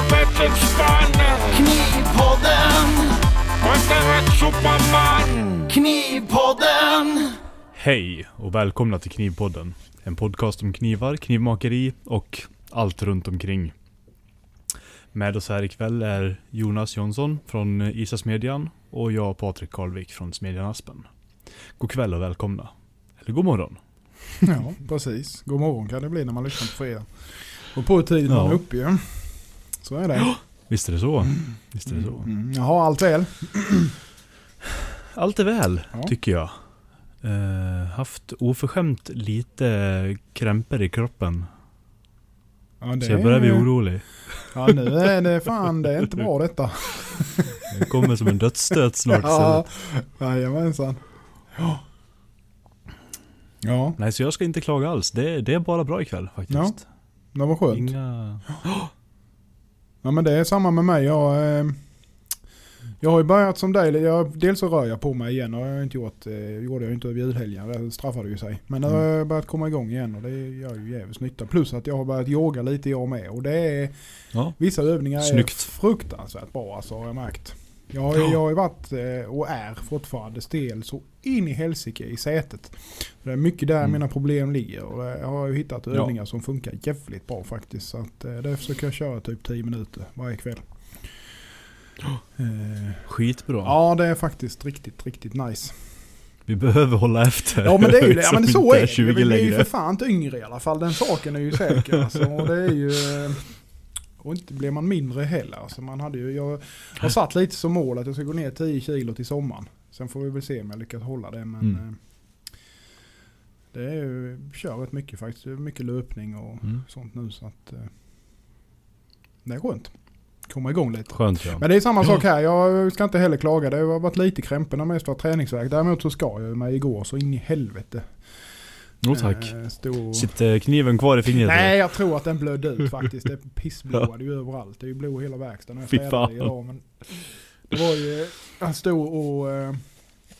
Patrick Spann. Knivpodden, rätt Superman. Knivpodden. Hej och välkomna till Knivpodden. En podcast om knivar, knivmakeri och allt runt omkring. Med oss här ikväll är Jonas Jonsson från Isasmedjan och jag Patrik Karlvik från Smedjan Aspen. God kväll och välkomna. Eller god morgon. Ja, precis. God morgon kan det bli när man lyssnar på fredag. Och på tiden Ja. man är uppe ju. Så är det. Visst är det så? Visst är det så? Mm. Jaha, allt väl? Allt är väl, Ja. tycker jag. Eh, haft oförskämt lite krämpor i kroppen. Ja, det Så jag börjar bli orolig. Ja, nu är det fan, det är inte bra detta. Det kommer som en dödsstöt snart. Ja, jajamensan. Ja. Ja, Nej, så jag ska inte klaga alls. Det, det är bara bra ikväll faktiskt. Ja. det var skönt. Inga... Ja men det är samma med mig. Jag, eh, jag har ju börjat som dig. Jag, dels så rör jag på mig igen och jag har inte gjort, eh, gjorde jag inte över julhelgen. Det straffade ju sig. Men nu har jag börjat komma igång igen och det gör ju jävligt nytta. Plus att jag har börjat yoga lite jag med. Och det är, Ja. vissa övningar är Snyggt. fruktansvärt bra alltså har jag märkt. Jag har, jag har ju varit eh, och är fortfarande stel så in i helsike i sätet. Det är mycket där Mm. mina problem ligger. Och jag har ju hittat Ja. övningar som funkar jävligt bra faktiskt. Så att, eh, det försöker jag köra typ 10 minuter varje kväll. Eh, Skitbra. ja det är faktiskt riktigt, riktigt nice. Vi behöver hålla efter. Ja men det är ju det. Ja, men så är det. 20 Vi är ju för fan inte yngre i alla fall. Den saken är ju säker. Alltså, det är ju... Och inte blir man mindre heller. Alltså, man hade ju, jag har satt lite som mål att jag ska gå ner 10 kilo till sommaren. Sen får vi väl se om jag lyckas hålla det. Men Mm. eh, det är ju, kör rätt mycket faktiskt. Mycket löpning och Mm. sånt nu. Så att, eh, det är skönt. Komma igång lite. Skönt ja. Men det är samma sak här. Jag ska inte heller klaga. Det har varit lite krämporna mest var träningsvärk. Däremot så ska jag med igår så in i helvete. Jo tack. Eh, stod... Sitter kniven kvar i fingret? Nej, jag tror att den blödde ut faktiskt. Det pissblåade ju överallt. Det är ju blod i hela verkstaden. Fy fan. idag, men det var ju... Han stod och eh,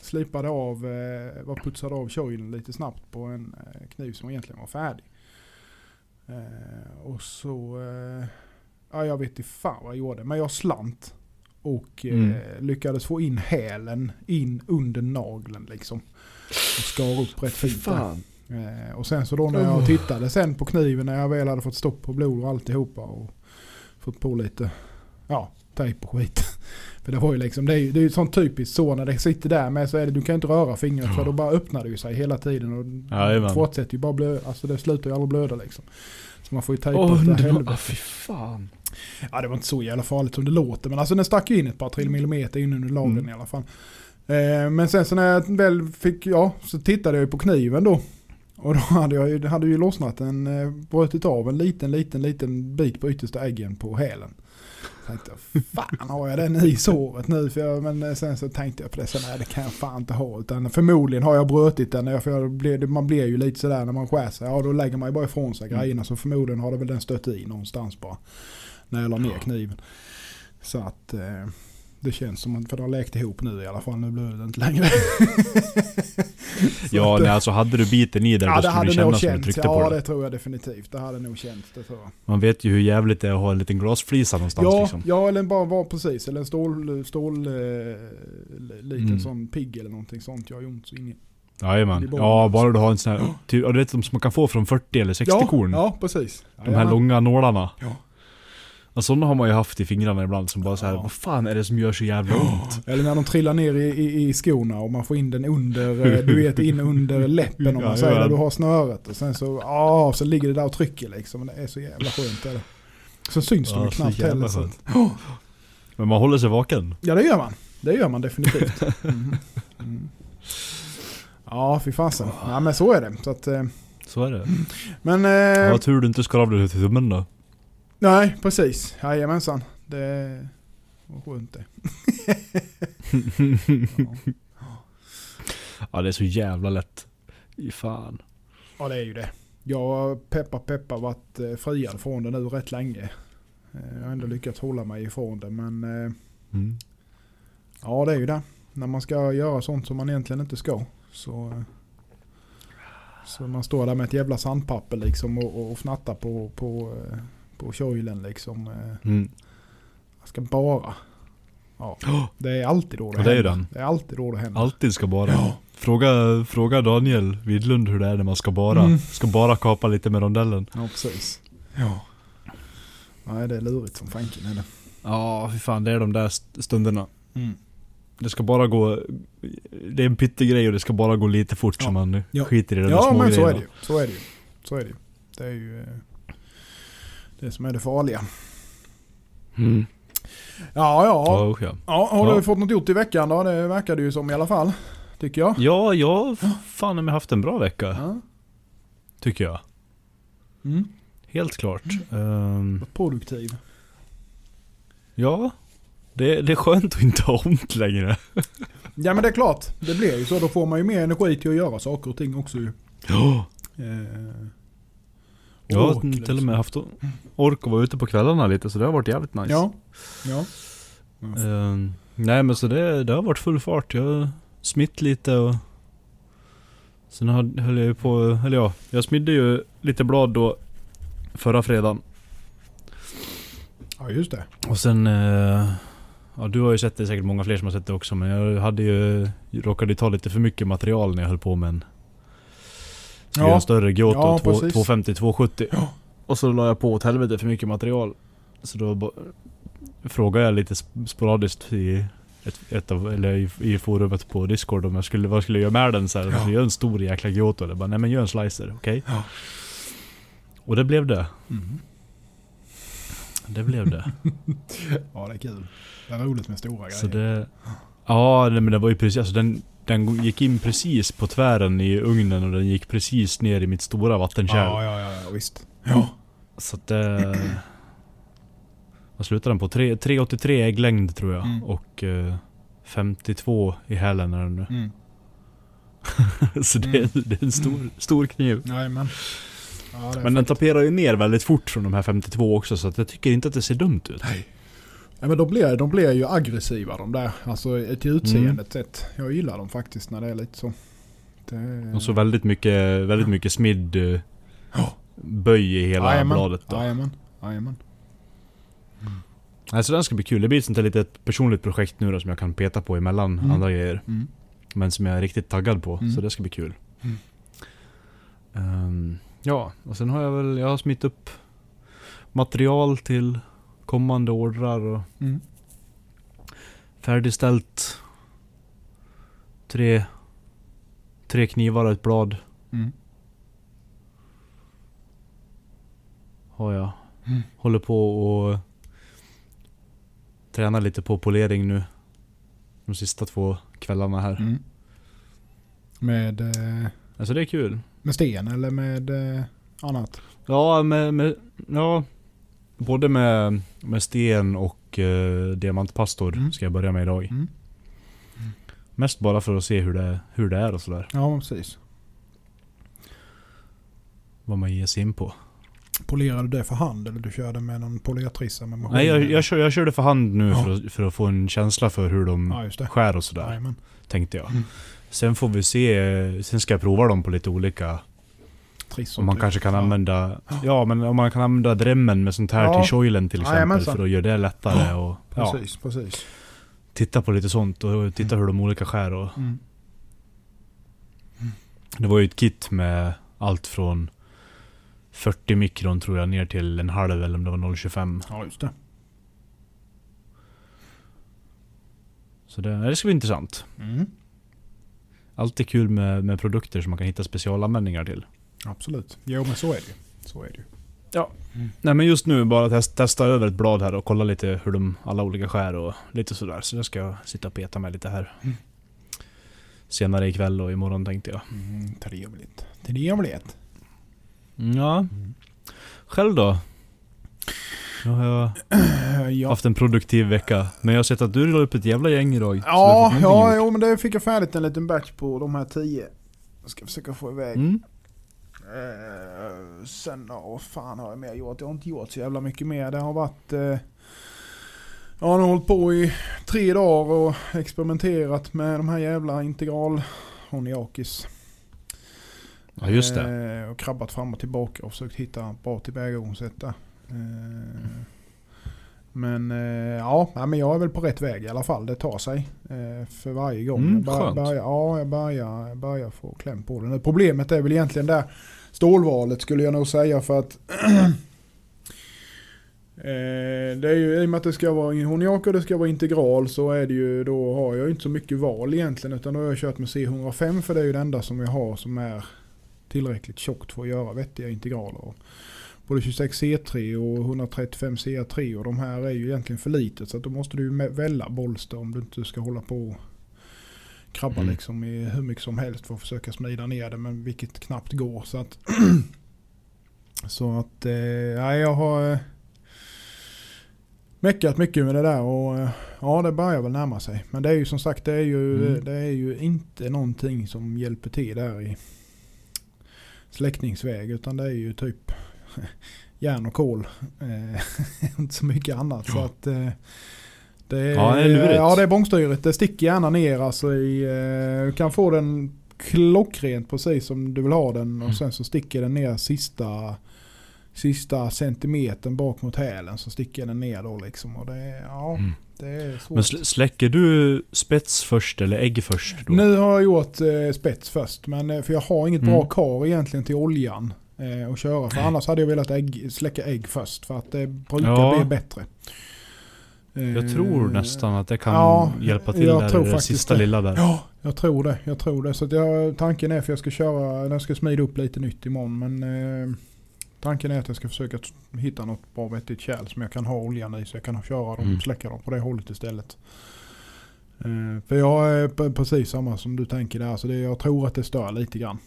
slipade av, eh, var putsade av kjolen lite snabbt på en eh, kniv som egentligen var färdig. Eh, och så... Eh, ja, jag vet inte fan vad jag gjorde. Men jag slant. Och eh, Mm. lyckades få in hälen in under nageln liksom. Och skar upp rätt fint där. Eh, och sen så då när jag Oh. tittade sen på kniven när jag väl hade fått stopp på blod och alltihopa och fått på lite ja, tejp och skit. För det var ju liksom, det är ju, det är ju sånt typiskt så när det sitter där med så är det, du kan inte röra fingret för då bara öppnar det ju sig hela tiden och Jajamän. fortsätter ju bara blöda, alltså det slutar ju aldrig blöda liksom. Så man får ju tejpa Åh, oh, helvete. Ah, fy fan. Ja det var inte så jävla farligt som det låter men alltså den stack ju in ett par tre millimeter in under lagen Mm. i alla fall. Eh, men sen så när jag väl fick, ja så tittade jag ju på kniven då. Och då hade jag ju, hade ju lossnat en, eh, brutit av en liten, liten, liten bit på yttersta äggen på hälen. Så tänkte jag, fan har jag den i såret nu? För jag, men eh, sen så tänkte jag på det, så nej det kan jag fan inte ha. Utan förmodligen har jag brutit den, för jag blev, man blir ju lite sådär när man skär sig. Ja då lägger man ju bara ifrån sig Mm. grejerna. Så förmodligen har det väl den stött i någonstans bara. När jag la ner kniven. Så att eh, det känns som att, för det har läkt ihop nu i alla fall. Nu blöder det inte längre. Ja, nej, alltså hade du biten i där Ja då det skulle du hade nog känna som du tryckte Ja på det det. tror jag definitivt. Det hade nog känts. Det tror jag. Man vet ju hur jävligt det är att ha en liten glasflisa någonstans Ja, liksom. ja eller bara var precis. Eller en stål, stål eh, liten Mm. sån pigg eller någonting sånt. Jag har ju ont så in i. Jajamän. Ja, bara du har en sån här, typ, ja, du vet de som man kan få från 40 eller 60 ja, korn. Ja, precis. De här Jajamän. långa nålarna. Ja. Ja, sådana har man ju haft i fingrarna ibland som bara så här, Ja. vad fan är det som gör så jävla ont? Eller när de trillar ner i, i, i skorna och man får in den under, eh, du vet in under läppen om man Ja, säger ja. där du har snöret. Och sen så, ja, så ligger det där och trycker liksom. Det är så jävla skönt. Är det. Så syns de Ja, ju så knappt heller. Så. skönt. Men man håller sig vaken. Ja det gör man. Det gör man definitivt. Mm. Mm. Ja, fy fasen. Ja men så är det. Så att, eh, Så är det. men... Ja, Eh, vad tur du inte skavlade till tummen då. Nej, precis. Jajamensan. Det var skönt det. Ja. Ja, det är så jävla lätt. I fan. Ja det är ju det. Jag har peppa peppa varit eh, friad från det nu rätt länge. Eh, Jag har ändå lyckats hålla mig ifrån det men eh, Mm. ja det är ju det. När man ska göra sånt som man egentligen inte ska. Så, så man står där med ett jävla sandpapper liksom och, och fnattar på, på, på kjolen liksom. Eh, Mm. Jag ska bara. Ja, det är alltid då det Och det händer. den. Det är alltid då det händer. Alltid ska bara. Ja. Fråga, fråga Daniel Widlund hur det är när man ska bara. Mm. Ska bara kapa lite med rondellen. Ja, precis. Ja. Nej, det är lurigt som fanken är det. Ja, fy fan det är de där st- stunderna. Mm. Det ska bara gå... Det är en pyttegrej och det ska bara gå lite fort Ja. så man Ja. skiter i de Ja, små men så är grejerna. det ju. Så är det ju. Så är det ju. Det är ju eh, det som är det farliga. Mm. Ja, ja. Usch ja. ja har Ja. du fått något gjort i veckan då? Det verkar det ju som i alla fall. Tycker jag. Ja, jag fan har haft en bra vecka. Ja. Tycker jag. Mm. Helt klart. Ehm, Produktiv. ja. Det, det är skönt att inte ha ont längre. Ja men det är klart. Det blir ju så. Då får man ju mer energi till att göra saker och ting också ju. Ja. Eh, Jag har ork, till och med haft ork att vara ute på kvällarna lite så det har varit jävligt nice. Ja. Ja. Ehm, nej men så det, det har varit full fart. Jag har smitt lite och Sen höll jag ju på, eller ja, jag smidde ju lite blad då förra fredagen. Ja just det. Och sen, eh, ja du har ju sett det, säkert många fler som har sett det också men jag hade ju, råkade ju ta lite för mycket material när jag höll på med en Ja. göra en större Gyoto, Ja, två- precis. 250-270. Och så la jag på åt helvete för mycket material. Så då frågade jag lite sp- sporadiskt i, ett, ett av, eller i, i forumet på Discord om jag skulle, vad jag skulle göra med den så här. Ja. Jag skulle göra en stor jäkla Gyoto. Eller bara, nej men gör en slicer, okej? Ja. Och det blev det. Mm. Det blev det. Ja det är kul. Det är roligt med stora så grejer. det... Ja, men det var ju precis, alltså den, den gick in precis på tvären i ugnen och den gick precis ner i mitt stora vattenkärl. Ja, ja, ja, ja visst. Ja. Så att det... Vad slutar den på? Tre- 3,83 ägglängd tror jag. Mm. Och eh, 52 i hälen är den nu. Mm. så det är, det är en stor, stor kniv. Jajamän. Ja, Men den taperar ju ner väldigt fort från de här 52 också så att jag tycker inte att det ser dumt ut. Nej. Ja, men de blir, de blir ju aggressiva de där. Alltså till utseendet sett. Jag gillar dem faktiskt när det är lite så. Det... Och så väldigt mycket, väldigt mycket smidd eh, böj i hela Jajamän. bladet då. Jajamän. Jajamän. Alltså den ska bli kul. Det blir ett sånt här litet personligt projekt nu då som jag kan peta på emellan Mm. andra grejer. Mm. Men som jag är riktigt taggad på. Mm. Så det ska bli kul. Mm. Ehm, ja, och sen har jag väl, jag har smitt upp material till kommande ordrar och Mm. färdigställt tre, tre knivar och ett blad Mm. har jag. Mm. Håller på och tränar lite på polering nu. De sista två kvällarna här. Mm. Med, eh, Alltså det är kul. med sten eller med eh, annat? Ja, med, med, ja både med, med sten och eh, diamantpastor Mm. ska jag börja med idag. Mm. Mest bara för att se hur det, hur det är och sådär. Ja, precis. Vad man ger sig in på. Polerade du det för hand eller du körde med någon polertrissa med maskin? Nej, jag, jag, kör, jag körde för hand nu Ja. för, att, för att få en känsla för hur de Ja, skär och sådär. Jajamän. Tänkte jag. Mm. Sen får vi se, sen ska jag prova dem på lite olika Trissor. Om man typ. kanske kan Ja. använda, ja men om man kan använda dremmen med sånt här Ja. till shoilen till exempel Jajamensan. för att göra det lättare och ja, Precis, precis. titta på lite sånt och titta hur de olika skär och Mm. Det var ju ett kit med allt från 40 mikron tror jag ner till en halv eller om det var 0,25 Ja, just det. Så det, det ska bli intressant. Mm. Alltid kul med, med produkter som man kan hitta specialanvändningar till. Absolut. Jo, men så är det ju. Så är det ju. Nej men just nu bara test, testa över ett blad här och kolla lite hur de alla olika skär och lite sådär. Så det ska jag sitta och peta med lite här. Mm. Senare ikväll och imorgon tänkte jag. Mm, trevligt. Trevligt. Ja. Själv då? Nu har jag Ja, haft en produktiv vecka. Men jag har sett att du la upp ett jävla gäng idag. ja, ja gjort. jo, men det fick jag färdigt en liten batch på de här tio. Jag ska försöka få iväg. Mm. Eh, sen, ja, vad fan har jag mer gjort? Jag har inte gjort så jävla mycket mer. Det har varit... Eh, jag har nog hållit på i tre dagar och experimenterat med de här jävla integral Honiakis. Ja just det. Eh, och krabbat fram och tillbaka och försökt hitta bra tillvägagångssätt där. Eh, Men eh, ja, men jag är väl på rätt väg i alla fall. Det tar sig eh, för varje gång. Mm, jag bör, börjar, ja, jag börjar, jag börjar få kläm på det. Problemet är väl egentligen där stålvalet skulle jag nog säga för att eh, det är ju i och med att det ska vara honiak och det ska vara integral så är det ju då har jag inte så mycket val egentligen utan då har jag kört med C105 för det är ju det enda som jag har som är tillräckligt tjockt för att göra vettiga integraler. Både 26C3 och 135CA3 och de här är ju egentligen för litet så att då måste du ju bolster om du inte ska hålla på krabba Mm. liksom i hur mycket som helst för att försöka smida ner det men vilket knappt går. Så att, så att eh, ja, jag har eh, meckat mycket med det där och eh, ja det börjar väl närma sig. Men det är ju som sagt det är ju, Mm. det är ju inte någonting som hjälper till där i släckningsväg utan det är ju typ järn och kol. Inte så mycket annat. Så Ja. att, eh, det är, Ja, det är lurigt. ja, det är bångstyret. Det sticker gärna ner alltså i, eh, du kan få den klockrent precis som du vill ha den och Mm. sen så sticker den ner sista sista centimetern bak mot hälen så sticker den ner då liksom. Och det ja, Mm. det är svårt. Men sl- släcker du spets först eller ägg först? Då? Nu har jag gjort eh, spets först. Men, eh, för jag har inget Mm. bra kar egentligen till oljan eh, att köra. För annars hade jag velat ägg, släcka ägg först. För att det brukar Ja. bli bättre. Eh, Jag tror nästan att det kan ja, hjälpa till där, det sista det. lilla där. Ja, jag tror det. Jag tror det. Så jag, tanken är för jag ska köra, jag ska smida upp lite nytt imorgon. Men eh, tanken är att jag ska försöka hitta något bra vettigt kärl som jag kan ha oljan i. Så jag kan köra dem, Mm. släcka dem på det hållet istället. Eh, för jag är precis samma som du tänker där. Så det, jag tror att det stör lite grann.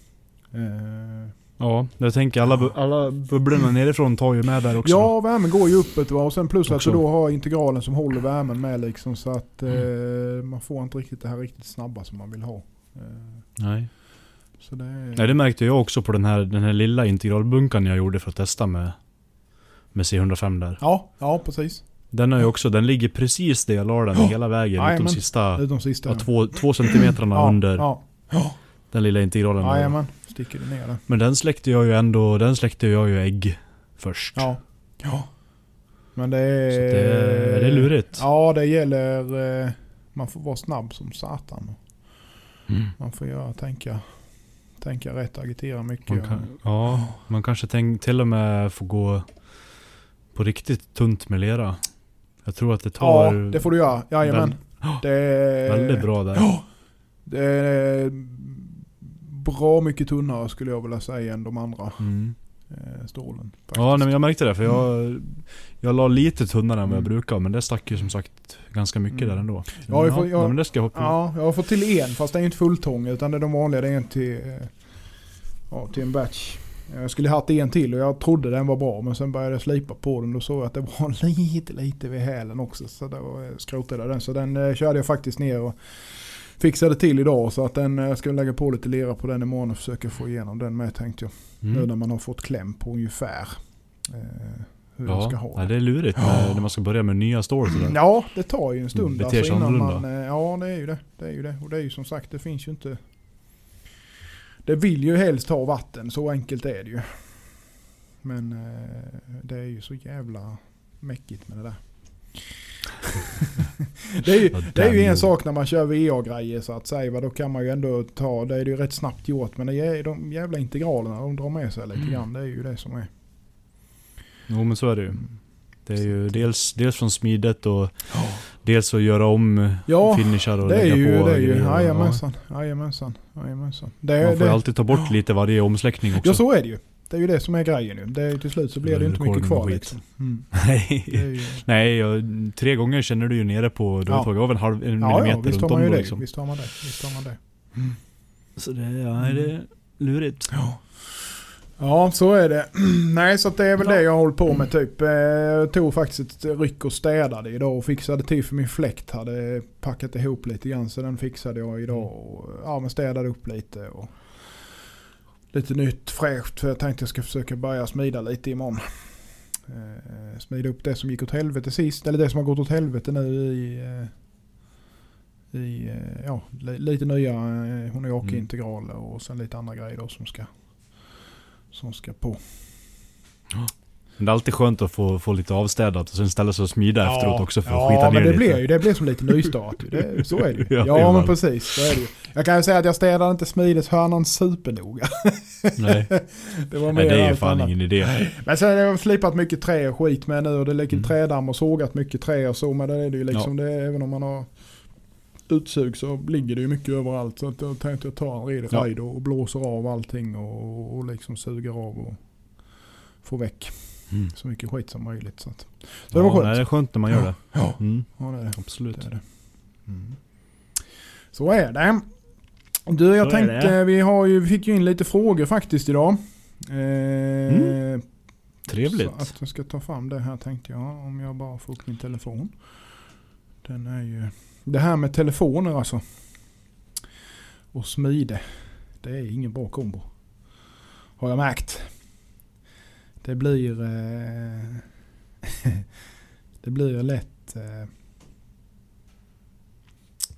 Eh, Ja, jag tänker alla, bu- alla bubblorna nerifrån tar ju med där också. ja, värmen går ju uppåt va? och sen plus att du då har integralen som håller värmen med liksom. Så att eh, Mm. man får inte riktigt det här riktigt snabba som man vill ha. Eh, Nej. så det är... Nej, det märkte jag också på den här, den här lilla integralbunkan jag gjorde för att testa med, med C105 där. Ja, ja precis. Den har ju också, den ligger precis där jag la den Ja. hela vägen. Jajamän. Utom sista Utom sista. ja, två, två centimetrarna ja, under Ja, den lilla integralen. där. Sticker det ner där. Men den släckte jag ju ändå, den släckte jag ju ägg först. Ja. ja. Men det är... Så det, är- det lurigt. Ja, det gäller... eh, Man får vara snabb som satan. Mm. Man får göra, tänka, tänka rätt, agitera mycket. Man kan, ja, man kanske tänk, till och med får gå på riktigt tunt med lera. Jag tror att det ja, tar det får du göra. Jajamän. Ja. Det är, väldigt bra där. Ja, det är bra mycket tunnare skulle jag vilja säga än de andra Mm. eh, stålen. faktiskt. Ja, nej, men jag märkte det. För jag, jag la lite tunnare än vad jag Mm. brukar. Men det stack ju som sagt ganska mycket Mm. där ändå. Ja, vi får- ja, jag- men det ska jag hoppa Ja, jag har fått till en fast det är inte fulltång utan det är de vanliga. Det är en till, eh, ja, till en batch. Jag skulle haft en till och jag trodde den var bra men sen började jag slipa på den och såg att det var lite lite vid hälen också. Så då eh, skrotade jag den. Så den körde jag faktiskt ner och fixade till idag. Så att den eh, ska jag lägga på lite lera på den imorgon och försöka få igenom den med tänkte jag. Nu Mm. när man har fått kläm på ungefär eh, hur jag ska Ja, ha ja, det är lurigt när, när man ska börja med nya sådär. Ja, det tar ju en stund Beter alltså sig innan annorlunda. man... eh, Ja, det är ju det. Det är ju det. Och det är ju som sagt, det finns ju inte... Det vill ju helst ha vatten, så enkelt är det ju. Men eh, det är ju så jävla mäckigt med det där. det är ju, det är ju en sak när man kör VA-grejer så att säga. Då kan man ju ändå ta, det är ju rätt snabbt gjort. Men det är de jävla integralerna, de drar med sig lite Mm. grann. Det är ju det som är. Jo men så är det ju. Det är ju dels, dels från smidet och dels att göra om Ja, finishar och Det är lägga ju på det. Är ju. Jajamensan. Jajamensan. Jajamensan. Det, Man får det, alltid ta bort lite varje omsläckning också. Ja så är det ju. Det är ju det som är grejen nu. Det är, till slut så blir det ju inte mycket kvar liksom. Mm. Är ju, Nej, tre gånger känner du ju nere på, du har Ja. tagit av en halv en ja, millimeter ja, visst runt om man ju då det. liksom. Visst har man det. Visst har man det. Så det, ja, det är lurigt. Ja. Ja, så är det. Nej, så att det är väl det jag har hållit på med typ. Eh, Jag tog faktiskt ett ryck och städade idag och fixade till för min fläkt hade packat ihop lite grann så den fixade jag idag. Och, ja, men städade upp lite och lite nytt fräscht för jag tänkte jag ska försöka börja smida lite imorgon. Eh, smida upp det som gick åt helvete sist, eller det som har gått åt helvete nu i, eh, i eh, ja, li, lite nya eh, Honiaki-integraler och sen lite andra grejer då som ska som ska på. Ja. Men det är alltid skönt att få, få lite avstädat och sen ställa sig och smida efteråt också för att ja, skita ner men det lite. blir ju det blir som lite nystart. Det, så är det ju. Ja, Ja, men precis. Så är det ju. Jag kan ju säga att jag städade inte smideshörnan supernoga. Nej, Det var mer Nej det är fan annat. ingen idé. Men sen har jag slipat mycket trä och skit med nu och det ligger Mm. trädamm och sågat mycket trä och så. Men det är det ju liksom det, även om man har utsug så ligger det ju mycket överallt. Så att jag tänkte jag ta en redig Ja. och blåser av allting och, och liksom suger av och får väck Mm. så mycket skit som möjligt. Så, att, så det var Ja, skönt. nej, det är skönt när man gör det. Ja. Mm, Ja, det är det. absolut. Det är det. Så är det. Du, jag Så tänkte, vi, har ju, vi fick ju in lite frågor faktiskt idag. Eh, Mm. Trevligt. Så att jag ska ta fram det här tänkte jag. Om jag bara får upp min telefon. Den är ju... Det här med telefoner alltså. Och smide. Det är ingen bra kombo. Har jag märkt. Det blir... Eh, det blir lätt... Eh,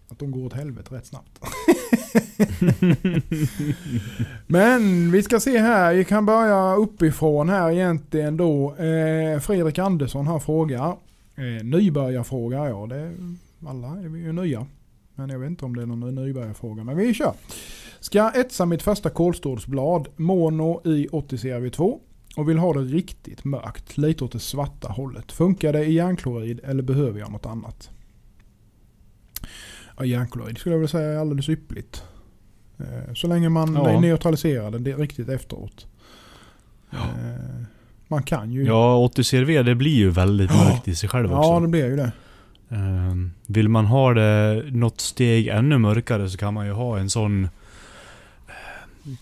att de går åt helvete rätt snabbt. Men vi ska se här. Vi kan börja uppifrån här egentligen då. Eh, Fredrik Andersson har frågar. Eh, nybörjarfråga, ja det alla är vi ju nya. Men jag vet inte om det är någon nybörjarfråga. Men vi kör. Ska etsa mitt första kolstålsblad mono i 80 CRV2 och vill ha det riktigt mörkt. Lite åt det svarta hållet. Funkar det i järnklorid eller behöver jag något annat? Ja, järnklorid skulle jag vilja säga är alldeles ypperligt. Eh, Så länge man Ja. neutraliserar det riktigt efteråt. Eh, Man kan ju. Ja, 80 CRV det blir ju väldigt Ja. mörkt i sig själv också. ja det blir ju det. Ehm, vill man ha det något steg ännu mörkare så kan man ju ha en sån eh,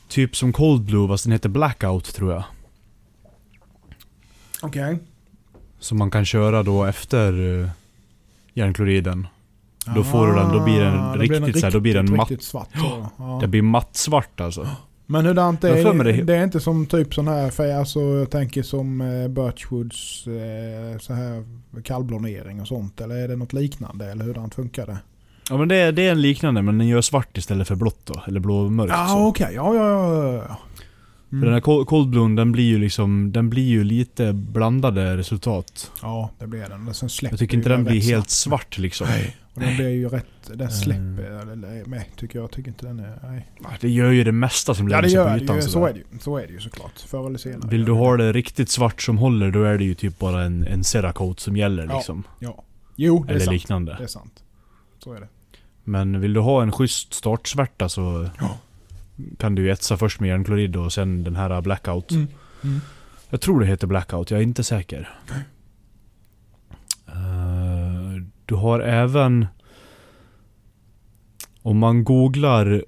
Typ som Cold Blue fast den heter Blackout tror jag. Okej. Som man kan köra då efter uh, järnkloriden. Då får du den- då blir den Ah, då riktigt så här, då blir den riktigt, matt. riktigt svart. Ja. Det blir mattsvart alltså. Men hurdant är det? det- är inte som typ sån här färg, alltså jag tänker som eh, Birchwoods eh, så här kallblonering och sånt. Eller är det något liknande? Eller hurdant funkar det? Ja men det är, det är en liknande men den gör svart istället för blått då. Eller blåmörkt Ja så. okej, ja ja ja. Ja. För den här Cold Blue den blir ju liksom, den blir ju lite blandade resultat. Ja det blir den. Sen släpper Jag tycker inte den blir helt svart liksom. Nej. Och den blir ju rätt, den Mm. släpper eller, med tycker jag. Tycker inte den är, nej. Det gör ju det mesta som Ja lägger det sig gör på det ytan ju, så är det ju. Så är det ju såklart. Förr eller senare. Vill du ha det riktigt svart som håller då är det ju typ bara en, en Cerakote som gäller Ja. liksom. Ja. Jo det är Eller sant. liknande. Det är sant. Så är det. Men vill du ha en schysst startsvärta så Ja. Kan du etsa först med järnklorid och sen den här blackout. Mm. Mm. Jag tror det heter blackout, jag är inte säker. Eh, du har även... Om man googlar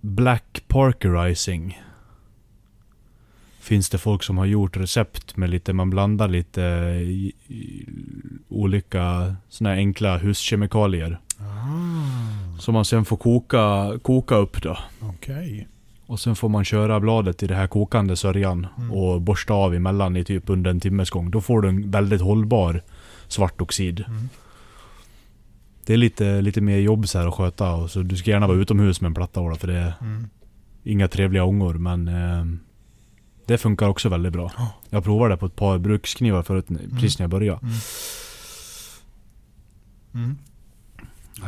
Black Parkerizing Finns det folk som har gjort recept med lite, man blandar lite i, i, olika såna här enkla huskemikalier. Ah, Som man sen får koka, koka upp då. Okej. Och sen får man köra bladet i det här kokande sörjan Mm. och borsta av emellan i typ under en timmes gång. Då får du en väldigt hållbar svart oxid. Mm. Det är lite, lite mer jobb så här att sköta. Så du ska gärna vara utomhus med en platta för det är Mm. inga trevliga ångor. Men eh, det funkar också väldigt bra. Ja. Jag provade det på ett par bruksknivar förut, precis när jag började.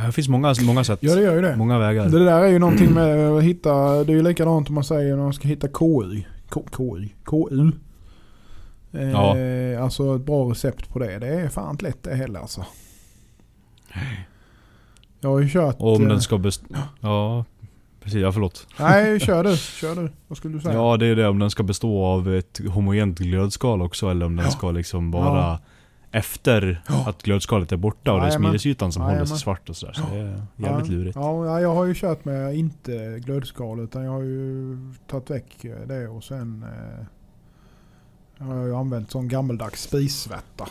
Ja, Det finns många, många sätt. Ja det gör ju det. Många vägar. Det där är ju någonting med att hitta, det är ju likadant om man säger när man ska hitta KU. KU? KU. Eh, Ja. Alltså ett bra recept på det. Det är fan inte lätt det heller alltså. Jag har ju kört... Och om eh, den ska best... Ja, precis. Ja, förlåt. Nej, kör du. Kör du. Vad skulle du säga? Ja, det är det. Om den ska bestå av ett homogent glödskal också eller om den Ja. ska liksom vara efter att glödskalet är borta och det är smidesytan som håller sig svart och sådär. Så det är jävligt ja. lurigt. Ja, ja, jag har ju kört med inte glödskal utan jag har ju tagit väck det och sen eh, jag har jag använt sån gammeldags spissvärta.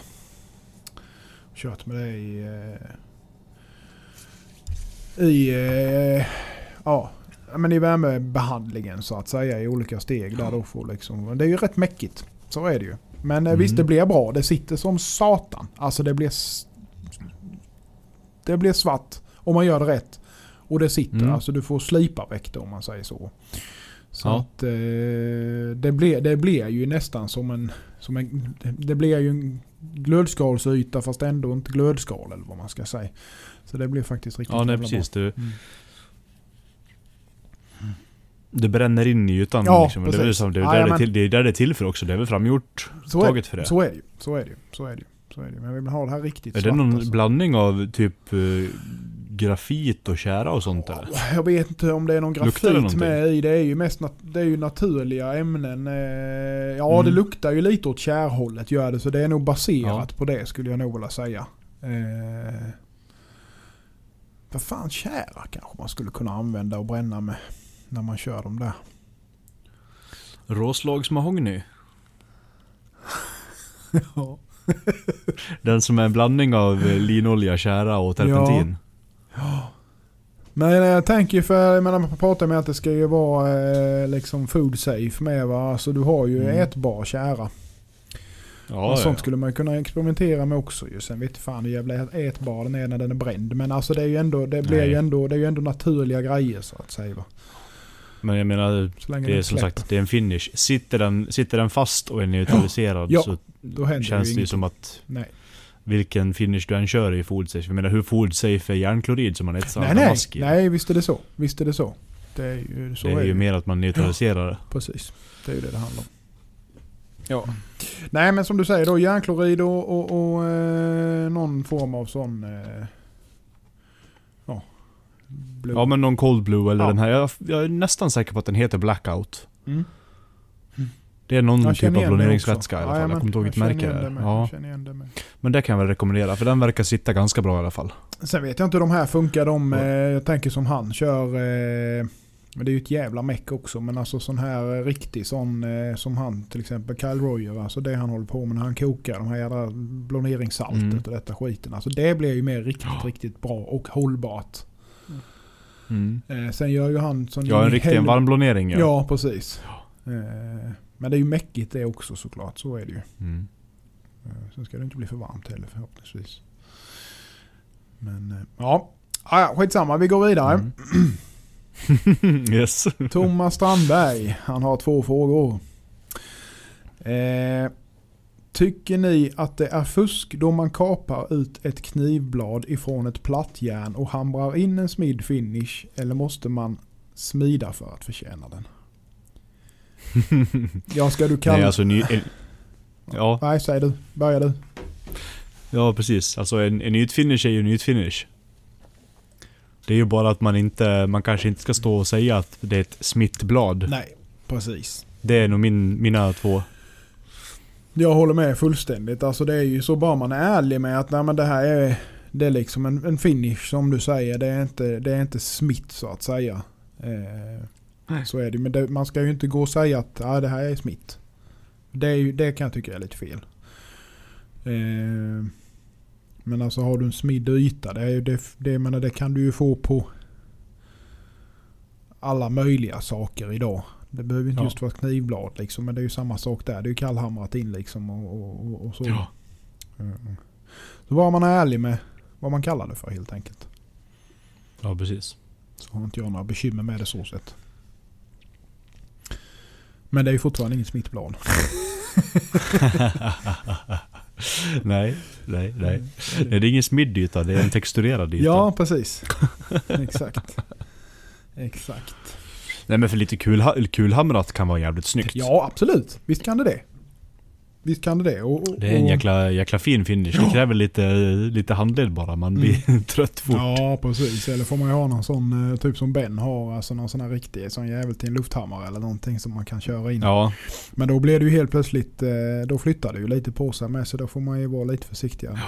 Kört med det i eh, i eh, ja, men i värmebehandlingen så att säga i olika steg där då får liksom, det är ju rätt mäckigt. Så är det ju. Men Mm. visst det blir bra. Det sitter som satan. Alltså det blir det blir svart om man gör det rätt. Och det sitter. Mm. Alltså du får slipa väck det om man säger så. Så Ja. att eh, det, blir, det blir ju nästan som en, som en... Det blir ju en glödskalsyta fast ändå inte glödskal eller vad man ska säga. Så det blir faktiskt riktigt Ja, nej precis. Du, bra. Mm. Det bränner in i ytan Ja, liksom. Det är, väl precis. som, det, är Ja, där det, till, det är där det är till för också. Det är väl framgjort, Så är, taget för det. så är det ju. Så är det ju. Så är det ju. Så är det. Men vi vill ha det här riktigt Är det svart, någon alltså. blandning av typ eh, grafit och kära och sånt eller? Jag vet inte om det är någon det grafit med i. Det är ju mest det är ju naturliga ämnen. Eh, Ja, Mm. det luktar ju lite åt kärhållet gör det. Så det är nog baserat på det skulle jag nog vilja säga. Eh, vad fan, kära kanske man skulle kunna använda och bränna med när man kör dem där. Råslagsmahogny. Ja. Den som är en blandning av eh, linolja, kära och terpentin. Men jag tänker för, jag menar, man pratar med att det ska ju vara eh, liksom food safe med va. Alltså du har ju Mm. ätbar kära. Ja, och ja, sånt ja. skulle man kunna experimentera med också ju. Sen vet fan hur jävla ätbar den är när den är bränd. Men alltså det är ju ändå, det blir Nej. ju ändå, det är ju ändå naturliga grejer så att säga va. Men jag menar, Så länge det är som släpper. sagt, det är en finish. Sitter den, sitter den fast och är neutraliserad Ja, så känns det ju som att Nej. vilken finish du än kör i food safe. Jag menar hur food safe är järnklorid som man etsar Nej, nej, damask i? nej visst är det så. Visst är det så. Det är ju så. det är ju det. mer att man neutraliserar det. Precis. Det är ju det det handlar om. Ja. Nej men som du säger då järnklorid och, och, och eh, någon form av sån... Eh, ja. Blue. Ja men någon cold blue eller Ja. den här. Jag, jag är nästan säker på att den heter blackout. Mm. Det är någon typ av bloneringsvätska i alla fall. Jajamän, jag kommer inte ihåg vilket känner märke det är. med. Ja. Men det kan jag väl rekommendera för den verkar sitta ganska bra i alla fall. Sen vet jag inte hur de här funkar. De, Ja. eh, jag tänker som han kör. Eh, men det är ju ett jävla meck också. Men alltså sån här eh, riktig sån eh, som han till exempel Kyle Royer. Alltså det han håller på med när han kokar de här jävla bloneringssaltet Mm. och detta skiten. Alltså det blir ju mer riktigt, riktigt bra och hållbart. Mm. Eh, sen gör ju han sån Ja en riktig en helvete- varmblonering ja. Ja, precis. Eh, men det är ju mäckigt det också såklart. Så är det ju. Mm. Eh, Sen ska det inte bli för varmt heller förhoppningsvis. Men eh, ja, ah, ja, skitsamma. Vi går vidare. Mm. yes. Thomas Strandberg, han har två frågor. Eh, tycker ni att det är fusk då man kapar ut ett knivblad ifrån ett plattjärn och hamrar in en smidd finish? Eller måste man smida för att förtjäna den? Ja, ska du kalla... Nej alltså ny, Ja, Nej, säg du. Börja du. ja precis. Alltså en, en ytfinish är ju en ytfinish. Det är ju bara att man inte, man kanske inte ska stå och säga att det är ett smittblad. Nej, precis. Det är nog min, mina två. Jag håller med fullständigt. Alltså det är ju så bara man är ärlig med att nej, men det här är, det är liksom en, en finish som du säger. Det är inte, det är inte smitt så att säga. Eh, så är det. Men det, man ska ju inte gå och säga att ja, det här är smitt. Det, är ju, det kan jag tycka är lite fel. Eh, men alltså har du en smidd yta. Det, är det, det, menar, det kan du ju få på alla möjliga saker idag. Det behöver inte Ja. just vara knivblad liksom. Men det är ju samma sak där. Det är ju kallhamrat in liksom och, och, och, så. Ja. Mm. Så bara man är ärlig med vad man kallar det för helt enkelt. Ja precis. Så har inte jag några bekymmer med det så sett. Men det är ju fortfarande inget smittblad. nej, nej, nej. Nej, det är ingen smiddyta, det är en texturerad yta. Ja, precis. Exakt. Exakt. Nej men för lite kul, kulhamrat kan vara jävligt snyggt. Ja, absolut. Visst kan det det. Visst kan det det. Och, och, Det är en jäkla, jäkla fin finish. Det kräver lite, lite handled bara. Man blir trött fort. Ja, precis. Eller får man ju ha någon sån, eh, typ som Ben har, alltså någon sån här riktig sån jävel till en lufthammare eller någonting som man kan köra in. Ja, Men då blir det ju helt plötsligt, eh, då flyttar det ju lite på sig med så då får man ju vara lite försiktigare.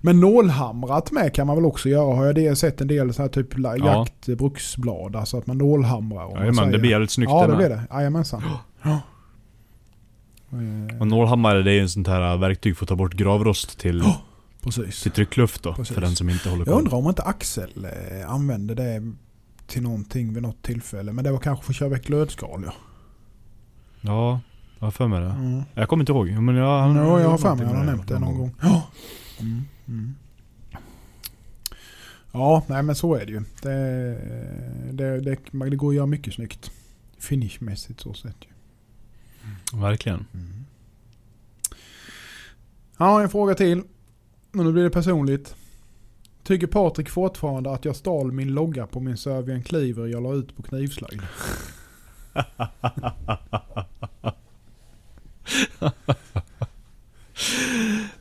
Men nålhamrat med kan man väl också göra. Har jag det sett en del så här typ Ja. jaktbruksblad. Alltså att man nålhamrar. om man Jajamän, det blir jävligt snyggt Ja, det blir det. Jajamensan. Ja. Och nålhammare det är ju en sånt här verktyg för att ta bort gravrost till, Precis. till tryckluft då. Precis. För den som inte håller Jag koll. undrar om inte Axel eh, använde det till någonting vid något tillfälle. Men det var kanske för att köra väck glödskal ja. Ja, jag har för mig det. Mm. Jag kommer inte ihåg. Men jag, han, Ja, jag har för mig att han har nämnt det någon gång. Ja. Mm. Mm. Ja, nej men så är det ju. Det, det, det, det går att göra mycket snyggt. Finishmässigt så sett ju. Verkligen. Ja, en fråga till. Men nu blir det personligt. Tycker Patrik fortfarande att jag stal min logga på min Servian Cleaver jag la ut på knivslöjd?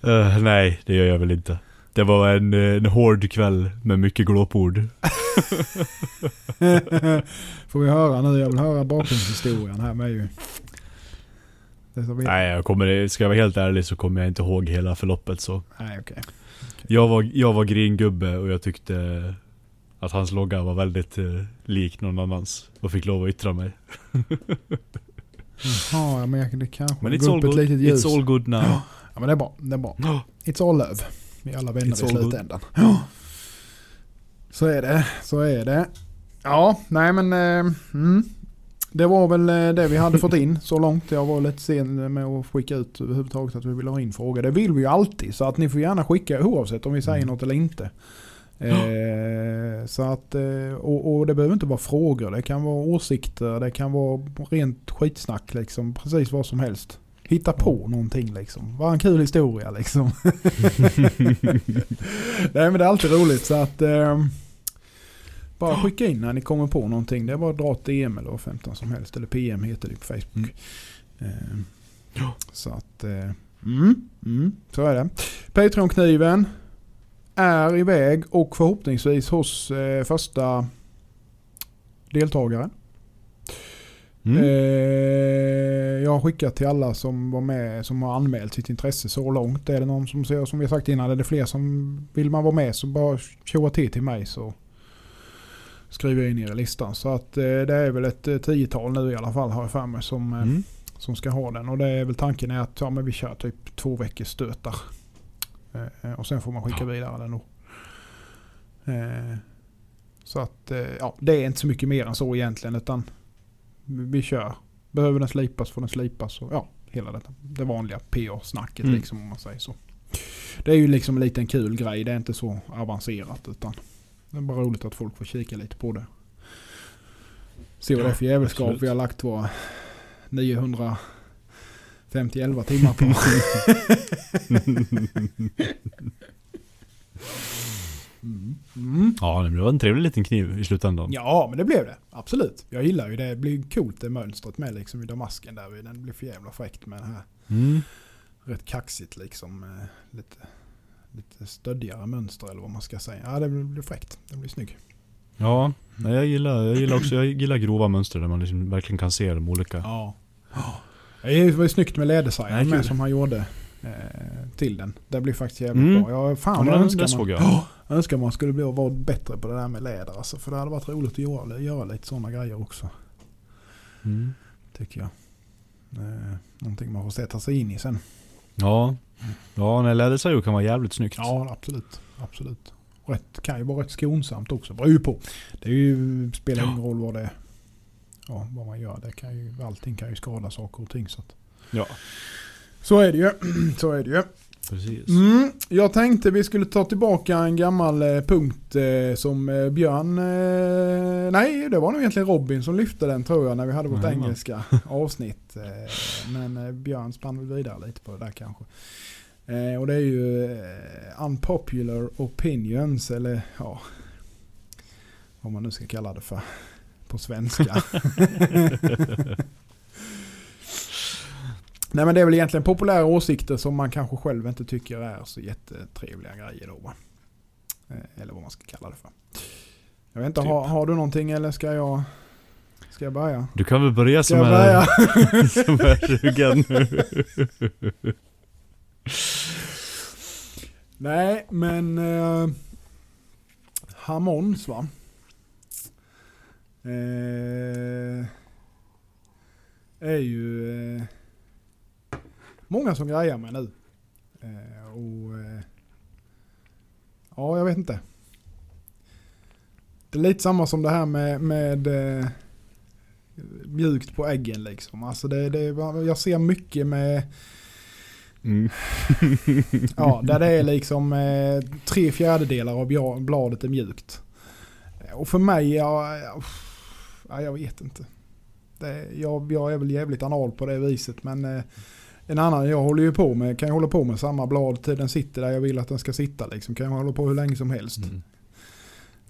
Eh, nej, det gör jag väl inte. Det var en, eh, en hård kväll med mycket glåpord. Får vi höra nu? Jag vill höra bakgrundshistorien här med ju. Nej, jag kommer, ska jag vara helt ärlig så kommer jag inte ihåg hela förloppet så. Nej, okej. Jag var, jag var gringubbe och jag tyckte att hans logga var väldigt eh, lik någon annans. Och fick lov att yttra mig. Jaha, ja, men jag, det kanske Men it's all good. litet ljus. It's all good now. Ja, men det är bra. Det är bra. It's all love. Vi är alla vänner It's i slutändan. Ja. Så är det. Så är det. Ja, nej men... Eh, mm. Det var väl eh, det vi hade fått in så långt. Jag var lite sen med att skicka ut överhuvudtaget att vi vill ha in frågor. Det vill vi ju alltid. Så att ni får gärna skicka oavsett om vi säger Mm. något eller inte. Eh, så att, eh, och, och det behöver inte vara frågor. Det kan vara åsikter. Det kan vara rent skitsnack liksom. Precis vad som helst. Hitta på någonting liksom. Var en kul historia liksom. Nej men det är alltid roligt så att eh, bara skicka in när ni kommer på någonting. Det är bara att dra till DM eller vad 15 som helst. Eller PM heter det på Facebook. Eh, så att, eh, mm, mm, så är det. Patreon-kniven är iväg och förhoppningsvis hos eh, första deltagaren. Mm. Eh, jag har skickat till alla som var med, som har anmält sitt intresse så långt. Är det någon som ser, som vi har sagt innan, är det fler som vill man vara med så bara tjoa till till mig så skriver jag in er i listan. Så att eh, det är väl ett eh, tiotal nu i alla fall har jag för mig som, eh, Mm. som ska ha den. Och det är väl tanken är att ja, men vi kör typ två veckors stötar. Eh, och sen får man skicka Ja. vidare den då. Eh, så att eh, ja, det är inte så mycket mer än så egentligen utan vi kör. Behöver den slipas får den slipas. Och, ja, hela detta, det vanliga PA-snacket Mm. liksom om man säger så. Det är ju liksom en liten kul grej. Det är inte så avancerat utan det är bara roligt att folk får kika lite på det. Se vad det är för jävelskap vi har lagt våra 950 11 timmar på. Mm. Mm. Ja, det var en trevlig liten kniv i slutändan. Ja, men det blev det. Absolut. Jag gillar ju det. Det blir coolt det mönstret med liksom i damasken där. Den blir för jävla fräckt med det här. Mm. Rätt kaxigt liksom. eh, Lite, lite stöddigare mönster eller vad man ska säga. Ja, det blir fräckt. Det blir snygg. Ja, nej, jag gillar, jag gillar också jag gillar grova mönster där man liksom verkligen kan se de olika. Ja. Det var ju snyggt med kul. som han gjorde eh, till den. Det blir faktiskt jävligt Mm. bra. Jag, fan Ja, jag önskar man, jag. jag önskar man skulle bli, vara bättre på det där med läder. Alltså, för det hade varit roligt att göra, göra lite sådana grejer också. Mm. Tycker jag. Eh, någonting man får sätta sig in i sen. Ja, ja nej, lädersajo kan vara jävligt snyggt. Ja, absolut. Absolut. Rätt, kan ju vara rätt skonsamt också. Beror ju på. Det är ju, spelar ingen roll vad det är. Ja, vad man gör. Det kan ju, allting kan ju skada saker och ting. Så, att. Ja, så är det ju. så är det ju. precis. Mm, jag tänkte vi skulle ta tillbaka en gammal eh, punkt eh, som eh, Björn... Eh, nej, det var nog egentligen Robin som lyfte den tror jag när vi hade vårt Jajamän. engelska avsnitt. Eh, men Björn spann väl vidare lite på det där kanske. Och det är ju unpopular opinions eller ja... Vad man nu ska kalla det för på svenska. Nej men det är väl egentligen populära åsikter som man kanske själv inte tycker är så jättetrevliga grejer då va? Eh, Eller vad man ska kalla det för. Jag vet inte, Typ. har, har du någonting eller ska jag, ska jag börja? Du kan väl börja Ska som jag är, som är sugen. Nej men eh, Hamons va? Eh, är ju eh, många som grejar med nu. Eh, och eh, Ja, jag vet inte. Det är lite samma som det här med, med eh, mjukt på äggen liksom. Alltså det, det, jag ser mycket med Mm. Ja, där det är liksom eh, tre fjärdedelar av bladet är mjukt. Och för mig, ja, ja, ja, jag vet inte. Det, jag, jag är väl jävligt anal på det viset men eh, en annan, jag håller ju på med, kan ju hålla på med samma blad till den sitter där jag vill att den ska sitta liksom. Kan jag hålla på hur länge som helst. Mm.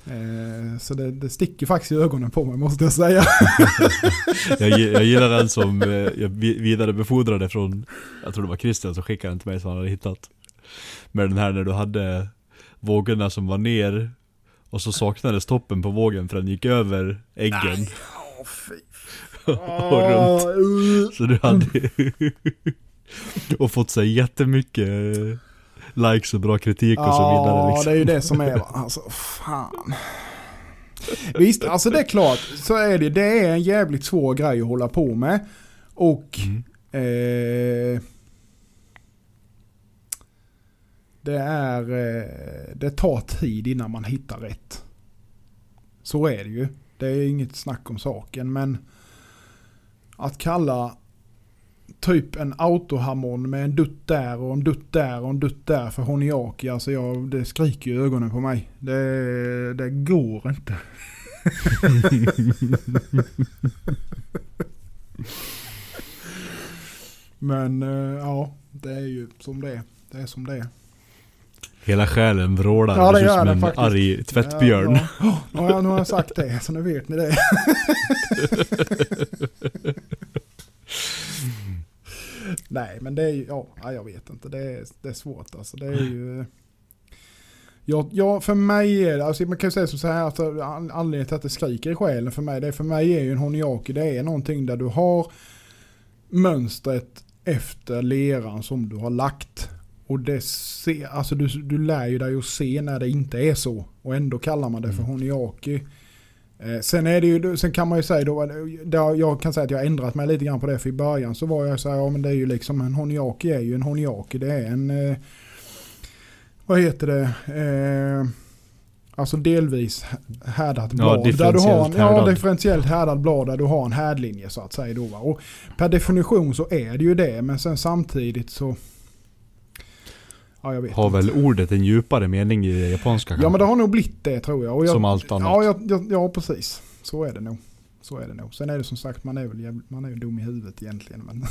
Eh, så det, det sticker faktiskt i ögonen på mig måste jag säga. Jag, jag gillar den som eh, jag vi- vidarebefordrade från, jag tror det var Christian som skickade den till mig som han hade hittat. Med den här när du hade vågorna som var ner och så saknades toppen på vågen för den gick över äggen Åh fy. och runt. Så du hade och fått sig jättemycket likes och bra kritik och så vidare Ja, liksom. det är ju det som är. Alltså, fan. Visst, alltså det är klart. Så är det. Det är en jävligt svår grej att hålla på med. Och Mm. eh, det är, eh, det tar tid innan man hittar rätt. Så är det ju. Det är inget snack om saken. Men att kalla typ en autoharmon med en dutt där och en dutt där och en dutt där för honiaki. Alltså jag, det skriker i ögonen på mig. Det, det går inte. Men eh, ja, det är ju som det är. Det är som det är. Hela själen vrålar, Ja, det gör som en faktiskt. arg tvättbjörn. Ja, ja. Ja, ja, nu har jag sagt det, så nu vet ni det. Nej, men det är ju, ja, ja, jag vet inte. Det är, det är svårt alltså. Det är ju... Ja, ja, för mig är det, alltså man kan ju säga som så här, alltså, an- anledningen till att det skriker i själen för mig, det är för mig är ju en honiaki, det är någonting där du har mönstret efter leran som du har lagt. Och det ser, alltså du, du lär ju dig att se när det inte är så. Och ändå kallar man det för Mm. honiaki. Eh, sen, är det ju, sen kan man ju säga då, där jag kan säga att jag har ändrat mig lite grann på det. För i början så var jag så här, ja men det är ju liksom en honiaki är ju en honiaki. Det är en, eh, vad heter det, eh, alltså delvis härdat blad. där du har en, differentiellt ja, härdad. differentiellt härdad blad där du har en härdlinje så att säga. Då, va? Och per definition så är det ju det. Men sen samtidigt så, ja jag vet Har inte. väl ordet en djupare mening i japanska Ja men det har nog blivit det tror jag. Jag Som allt annat. Ja, jag, jag, ja precis. Så är det nog. Så är det nog. Sen är det som sagt, man är väl jävligt, man är ju dum i huvudet egentligen. Men,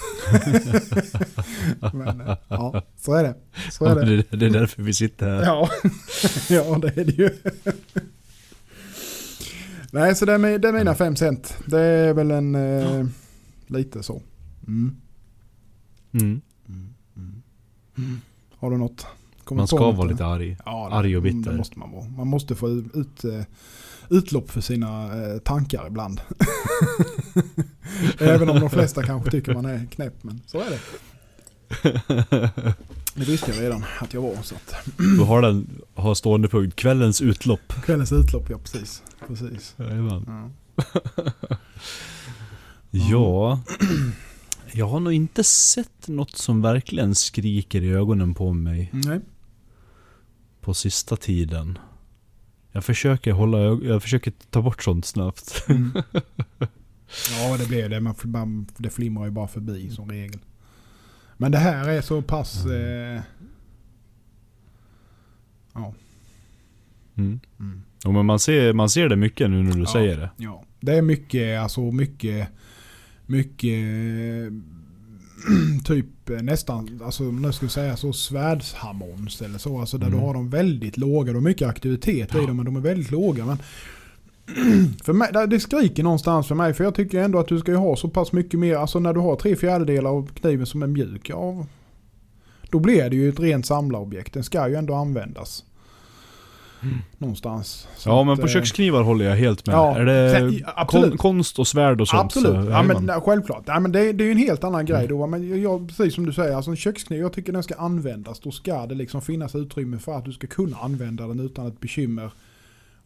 men eh, ja, så är det. Så är Ja, det. det, det är därför vi sitter här. Ja, ja det är det ju. Nej, så det är, det är mina fem cent. Det är väl en eh, lite så. Mm. Mm. Har du något? Kommer Man ska något, vara eller? lite arg. Ja, det- arg och bitter. Det måste man vara. Man måste få ut, eh, utlopp för sina eh, tankar ibland. Även om de flesta kanske tycker man är knäpp, men så är det. Det visste jag redan att jag var. Så att. Du har den, har stående punkt, kvällens utlopp. Kvällens utlopp, ja precis. precis. Jajamän. Ja. Ja, jag har nog inte sett något som verkligen skriker i ögonen på mig Nej. på sista tiden. Jag försöker hålla jag försöker ta bort sånt snabbt. Mm. Ja, det blir det. Man, det flimrar ju bara förbi som regel. Men det här är så pass... Eh, ja. Mm. Mm. Jo, men man ser, man ser det mycket nu när du Ja. säger det. Ja, det är mycket, alltså mycket, mycket typ eh, nästan, alltså ska vi säga så svärdsharmons eller så. Alltså där Mm. du har dem väldigt låga. De har mycket aktivitet i dem men de är väldigt låga. Men för mig, det- skriker någonstans för mig. För jag tycker ändå att du ska ju ha så pass mycket mer. Alltså när du har tre fjärdedelar av kniven som är mjuk. Ja, då blir det ju ett rent samlarobjekt. Den ska ju ändå användas. Någonstans. Så Ja men på eh, köksknivar håller jag helt med. ja, är det kon, konst och svärd och sånt Absolut, så, ja, men, nej, självklart. Nej, men det, det är ju en helt annan grej Mm. då. Men jag, precis som du säger, alltså en kökskniv, jag tycker den ska användas. Då ska det liksom finnas utrymme för att du ska kunna använda den utan ett bekymmer.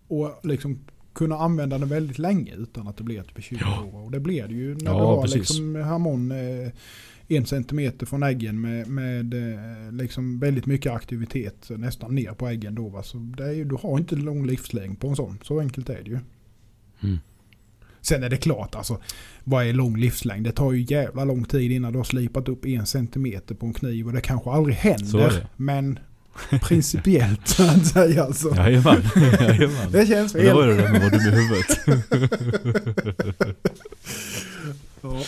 Och liksom kunna använda den väldigt länge utan att det blir ett bekymmer. Ja. Och det blir det ju när Ja, du har precis. liksom harmon eh, en centimeter från äggen med, med eh, liksom väldigt mycket aktivitet nästan ner på äggen då. Va? Så det är ju, du har inte lång livslängd på en sån. Så enkelt är det ju. Mm. Sen är det klart alltså, vad är lång livslängd? Det tar ju jävla lång tid innan du har slipat upp en centimeter på en kniv och det kanske aldrig händer. det. Men principiellt så att säga alltså. Jajamän, jajamän. Det känns Men det var fel. ju det där med vara dum i huvudet. Ja,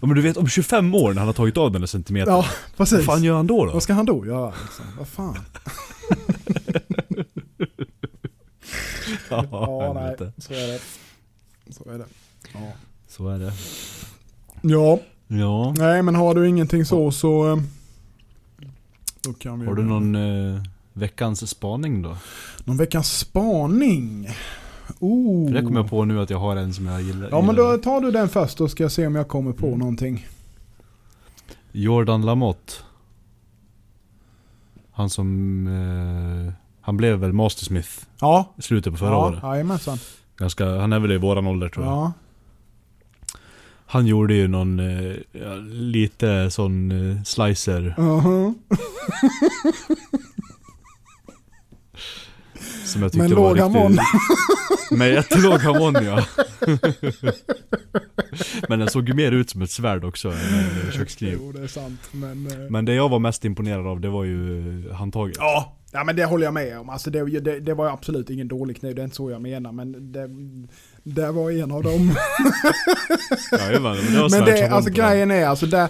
Ja, men du vet om 25 år när han har tagit av den där centimetern. ja vad precis. fan gör han då? då? Vad ska han då göra liksom? Vad fan? Ja, nej. helvete. Så är det. Så är det. Ja. Så är det. ja, Ja. nej men har du ingenting så så... eh, Då kan vi Har du någon eh, veckans spaning då? någon veckans spaning? Oh. För det kommer jag på nu att jag har en som jag gillar. Ja men då tar du den först då ska jag se om jag kommer på Mm. någonting. Jordan Lamotte. Han som... Eh, han blev väl Mastersmith Ja. i slutet på förra ja, året. Jajamensan. Ganska, han är väl i våran ålder tror jag. Ja. Han gjorde ju någon eh, lite sån eh, slicer Uh-huh. som jag tyckte Med var låg riktigt... Med jättelåg harmon ja. Men den såg ju mer ut som ett svärd också än en kökskniv. Jo det är sant men... eh, Men det jag var mest imponerad av det var ju eh, handtaget. Ja, ja men det håller jag med om. Alltså det, det, det var absolut ingen dålig kniv, det är inte så jag menar. Men det, det var en av dem. Jajamän, men det var men det, alltså grejen är alltså där,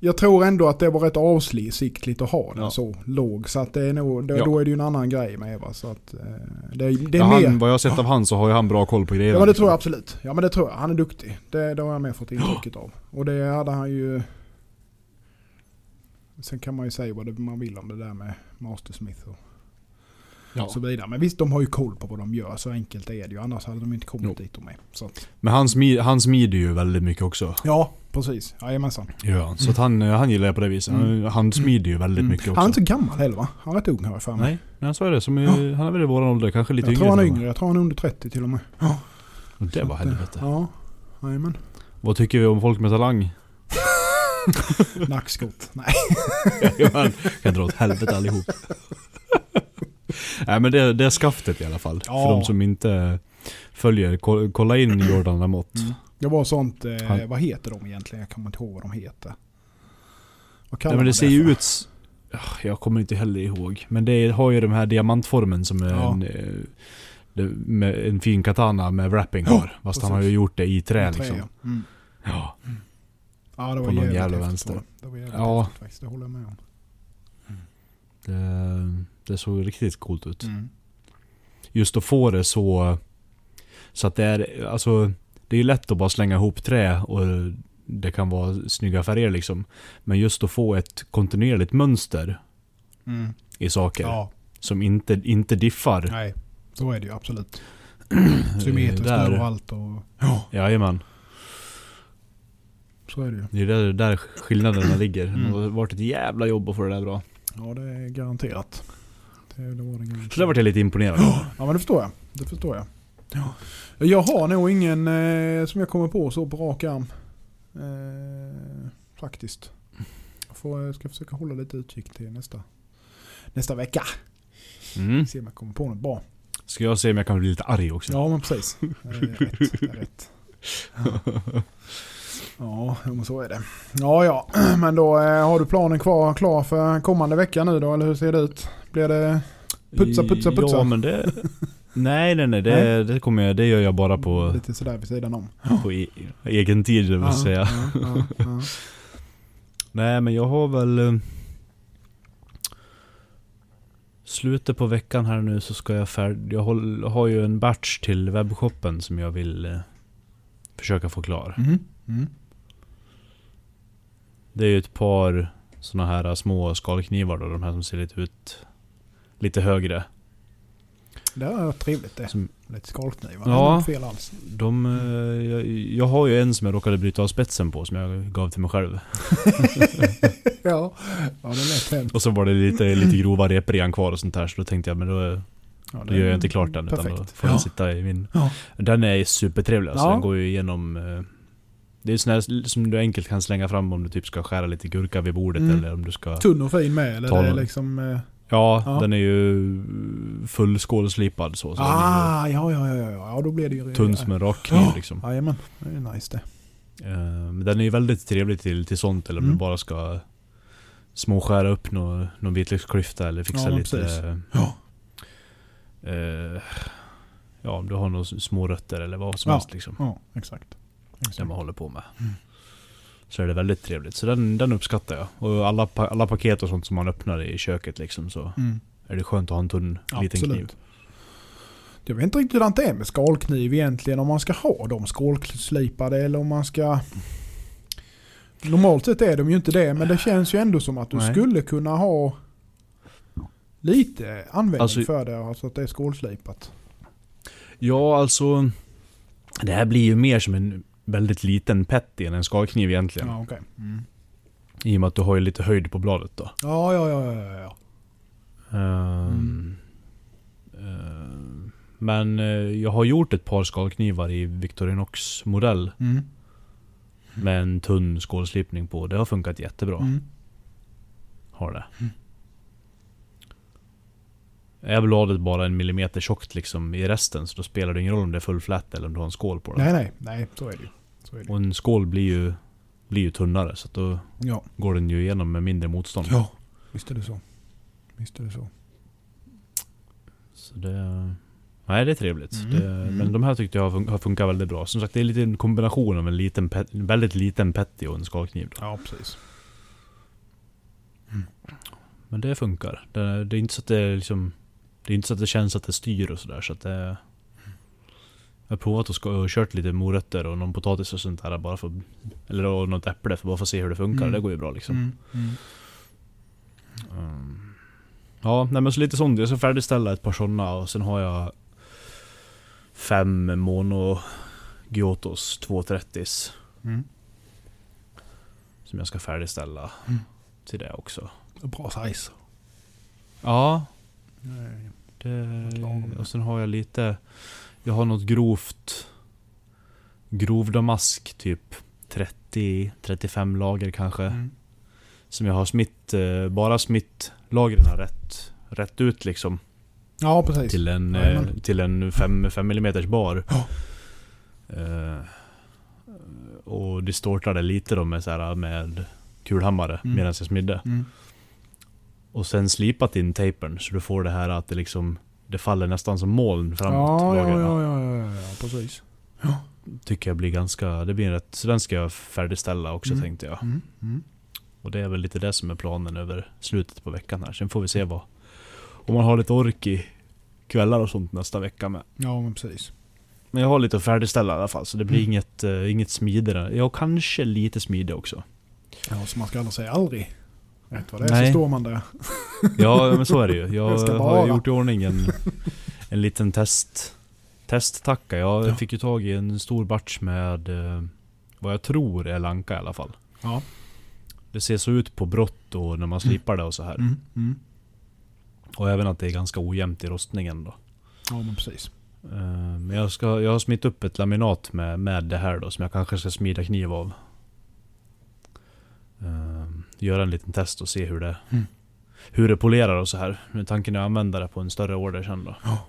jag tror ändå att det var rätt avsiktligt att ha den Ja. så låg. Så att det är nog, det, Ja. då är det ju en annan grej med va. Så att eh, det, det är Ja, mer. han, vad jag har sett av han så har ju han bra koll på grejerna. Ja men det tror jag absolut. Ja men det tror jag. Han är duktig. Det, det har jag med fått intrycket av. Och det hade han ju... Sen kan man ju säga vad man vill om det där med Mastersmith och Ja. så vidare. Men visst, de har ju koll på vad de gör. Så enkelt är det ju. Annars hade de inte kommit Jo. dit de är. Så Men han, smi, han smider ju väldigt mycket också. ja, precis. Jajamensan. Ja, så att han, han gillar jag på det viset. Han, han smider ju väldigt Mm. mycket också. Han är inte så gammal heller va? Han är rätt ung har jag för mig. Nej, nej så är det. Som, är- Han är väl i våran ålder, kanske lite jag yngre. tror han är och yngre. Jag tror han är under 30 till och med. Och Det Så var eh, helvete. Ja, jajamän. Vad tycker vi om folk med talang? Nackskott. Nej. Jajamän, kan dra åt helvete allihop. Nej men det, det är skaftet i alla fall. Ja. För de som inte följer, ko- kolla in Jordan Lamotte. Mm. Det var sånt, eh, vad heter de egentligen? Jag kommer inte ihåg vad de heter. Vad kallar Nej, men man det ser ju ut... Ah, Jag kommer inte heller ihåg. Men det har ju den här diamantformen som är Ja. en, eh, det, en fin katana med wrapping Ja, har. Fast han har ju gjort det i trä Trä, liksom. ja. Mm. Ja. Ja, det var På någon jävla vänster. det. Det var jävligt Ja. faktiskt, det håller jag med om. Det, det såg riktigt coolt ut. Mm. Just att få det så... Så att det är, alltså... Det är ju lätt att bara slänga ihop trä och det kan vara snygga färger liksom. Men just att få ett kontinuerligt mönster Mm. i saker Ja, som inte, inte diffar. nej. Så är det ju absolut. Symmetriskt där- överallt och... Ja, Jajamän. så är det ju. Det är där, där skillnaderna ligger. Mm. Det har varit ett jävla jobb att få det där bra. Ja, det är garanterat. Det, var. Så där vart jag lite imponerad. Ja, men det förstår jag. Det förstår jag. Ja. Jag har nog ingen eh, som jag kommer på så på rak arm. Eh, faktiskt. Jag får, jag ska försöka hålla lite utkik till nästa, nästa vecka. Mm. Se om jag kommer på något bra. Ska jag se om jag kan bli lite arg också? Ja, men precis. Det är rätt. Det är rätt. Ja, men så är det. Ja, ja. Men då eh, har du planen kvar, klar för kommande vecka nu då, eller hur ser det ut? Blir det... Putsa, putsa, putsa. Ja men det... Nej nej nej, det, det kommer jag, det gör jag bara på, Lite sådär vid sidan om. på e, egen tid vill Ja, säga. ja, ja. Nej men jag har väl... eh, Slutet på veckan här nu så ska jag färd... Jag har ju en batch till webbshoppen som jag vill eh, försöka få klar. Mm. Mm. Det är ju ett par såna här små skalknivar då, de här som ser lite ut lite högre. Det är trevligt det. Som- Lite skalknivar. Ja. Fel alls. De, eh, jag, jag har ju en som jag råkade bryta av spetsen på som jag gav till mig själv. ja. ja, det lät hänt. Och så var det lite, lite grova repor igen kvar och sånt där så då tänkte jag men då, Ja, då gör jag inte klart den utan då Perfekt. får den Ja. sitta i min... Ja. Den är supertrevlig alltså. Ja. Den går ju igenom... eh, Det är sån här som du enkelt kan slänga fram om du typ ska skära lite gurka vid bordet Mm. eller om du ska... Tunn och fin med eller? Ta Det är den. liksom... Ja, Ja. den är ju fullskålslipad så. så ah, ja, ja, ja, ja, ja. Då blir det ju... tunn som en rak kniv Ja. liksom. Jajamän, det är nice det. Eh, Men den är ju väldigt trevlig till, till sånt eller om Mm. du bara ska småskära upp någon, någon vitlöksklyfta eller fixa Ja, lite... precis. eh, Ja. eh, ja, om du har några små rötter eller vad som Ja. helst liksom. Ja, exakt. det man håller på med. Så är det väldigt trevligt. Så den, den uppskattar jag. Och alla, alla paket och sånt som man öppnar i köket liksom så Mm. är det skönt att ha en tunn liten Absolut. kniv. Jag vet inte riktigt hur det är med skalkniv egentligen. Om man ska ha dem skalslipade eller om man ska... Normalt sett är de ju inte det, men det känns ju ändå som att du Nej. skulle kunna ha lite användning Alltså- för det. Alltså att det är skålslipat. Ja, alltså... Det här blir ju mer som en väldigt liten petty än en skalkniv egentligen. Ja, okej. Mm. I och med att du har ju lite höjd på bladet då. Ja, ja, ja, ja, ja, ja. Ehm, ehm, men eh, jag har gjort ett par skalknivar i Victorinox modell. Mm. Med en tunn skålslipning på. Det har funkat jättebra. Mm. Har det. Mm. Är bladet bara en millimeter tjockt liksom i resten så då spelar det ingen roll om det är fullflätt eller om du har en skål på det. Nej, nej, nej, så är det ju. Och en skål blir ju, blir ju tunnare så då Ja. går den ju igenom med mindre motstånd. ja, visst är det så. Visst är det så. Så det... Nej det är trevligt. Mm, Det, mm. Men de här tyckte jag har fun- har funkat väldigt bra. Som sagt det är lite en kombination av en liten pet, en väldigt liten petty och en skalkniv. Då. Ja, precis. Men det funkar. Det, det är inte så att det liksom... Det är inte så att det känns att det styr och sådär så att det... Jag har provat att ska, och kört lite morötter och någon potatis och sånt där bara för... Eller då något äpple för bara för att se hur det funkar. Mm. Det går ju bra liksom. Mm. Mm. Mm. Ja, nej men så lite sånt. Jag ska färdigställa ett par sådana och sen har jag fem Mono Gyotos 230s Mm. som jag ska färdigställa Mm. till det också. Bra size. Ja, det, och sen har jag lite... Jag har något grovt... Grov damask typ 30-35 lager kanske. Mm. Som jag har smitt, eh, bara smitt lagren rätt, rätt ut liksom. Ja, precis. Till en, Jajamän. eh, till en 5 mm bar. Ja. Eh, och distortade lite då med, så här, med kulhammare Mm. medan jag smidde. Mm. Och sen slipat in tapern så du får det här att det liksom Det faller nästan som moln framåt. Ja, ja, ja, ja, ja, ja, ja, precis. Tycker jag blir ganska... Det blir en rätt... Så den ska jag färdigställa också Mm. tänkte jag. Mm. Mm. Och det är väl lite det som är planen över slutet på veckan här. Sen får vi se vad... Om man har lite ork i kvällar och sånt nästa vecka med. Ja, men precis. Men jag har lite att färdigställa i alla fall, så det blir Mm. inget, uh, inget smide där. Ja, kanske lite smide också. Ja, så man ska aldrig säga aldrig. Rätt vad det är Nej. så står man där. Ja, men så är det ju. Jag har gjort i ordning en, en liten test, testtacka. Jag Ja. fick ju tag i en stor batch med eh, vad jag tror är lanka i alla fall. Ja. Det ser så ut på brott och när man slipar det och så här. Mm. Mm. Och även att det är ganska ojämnt i rostningen då. Ja, men precis. Eh, Men jag, ska, jag har smitt upp ett laminat med, med det här då som jag kanske ska smida kniv av. Göra en liten test och se hur det, Mm. hur det polerar och så här. Nu är tanken är att använda det på en större order sen då. Ja,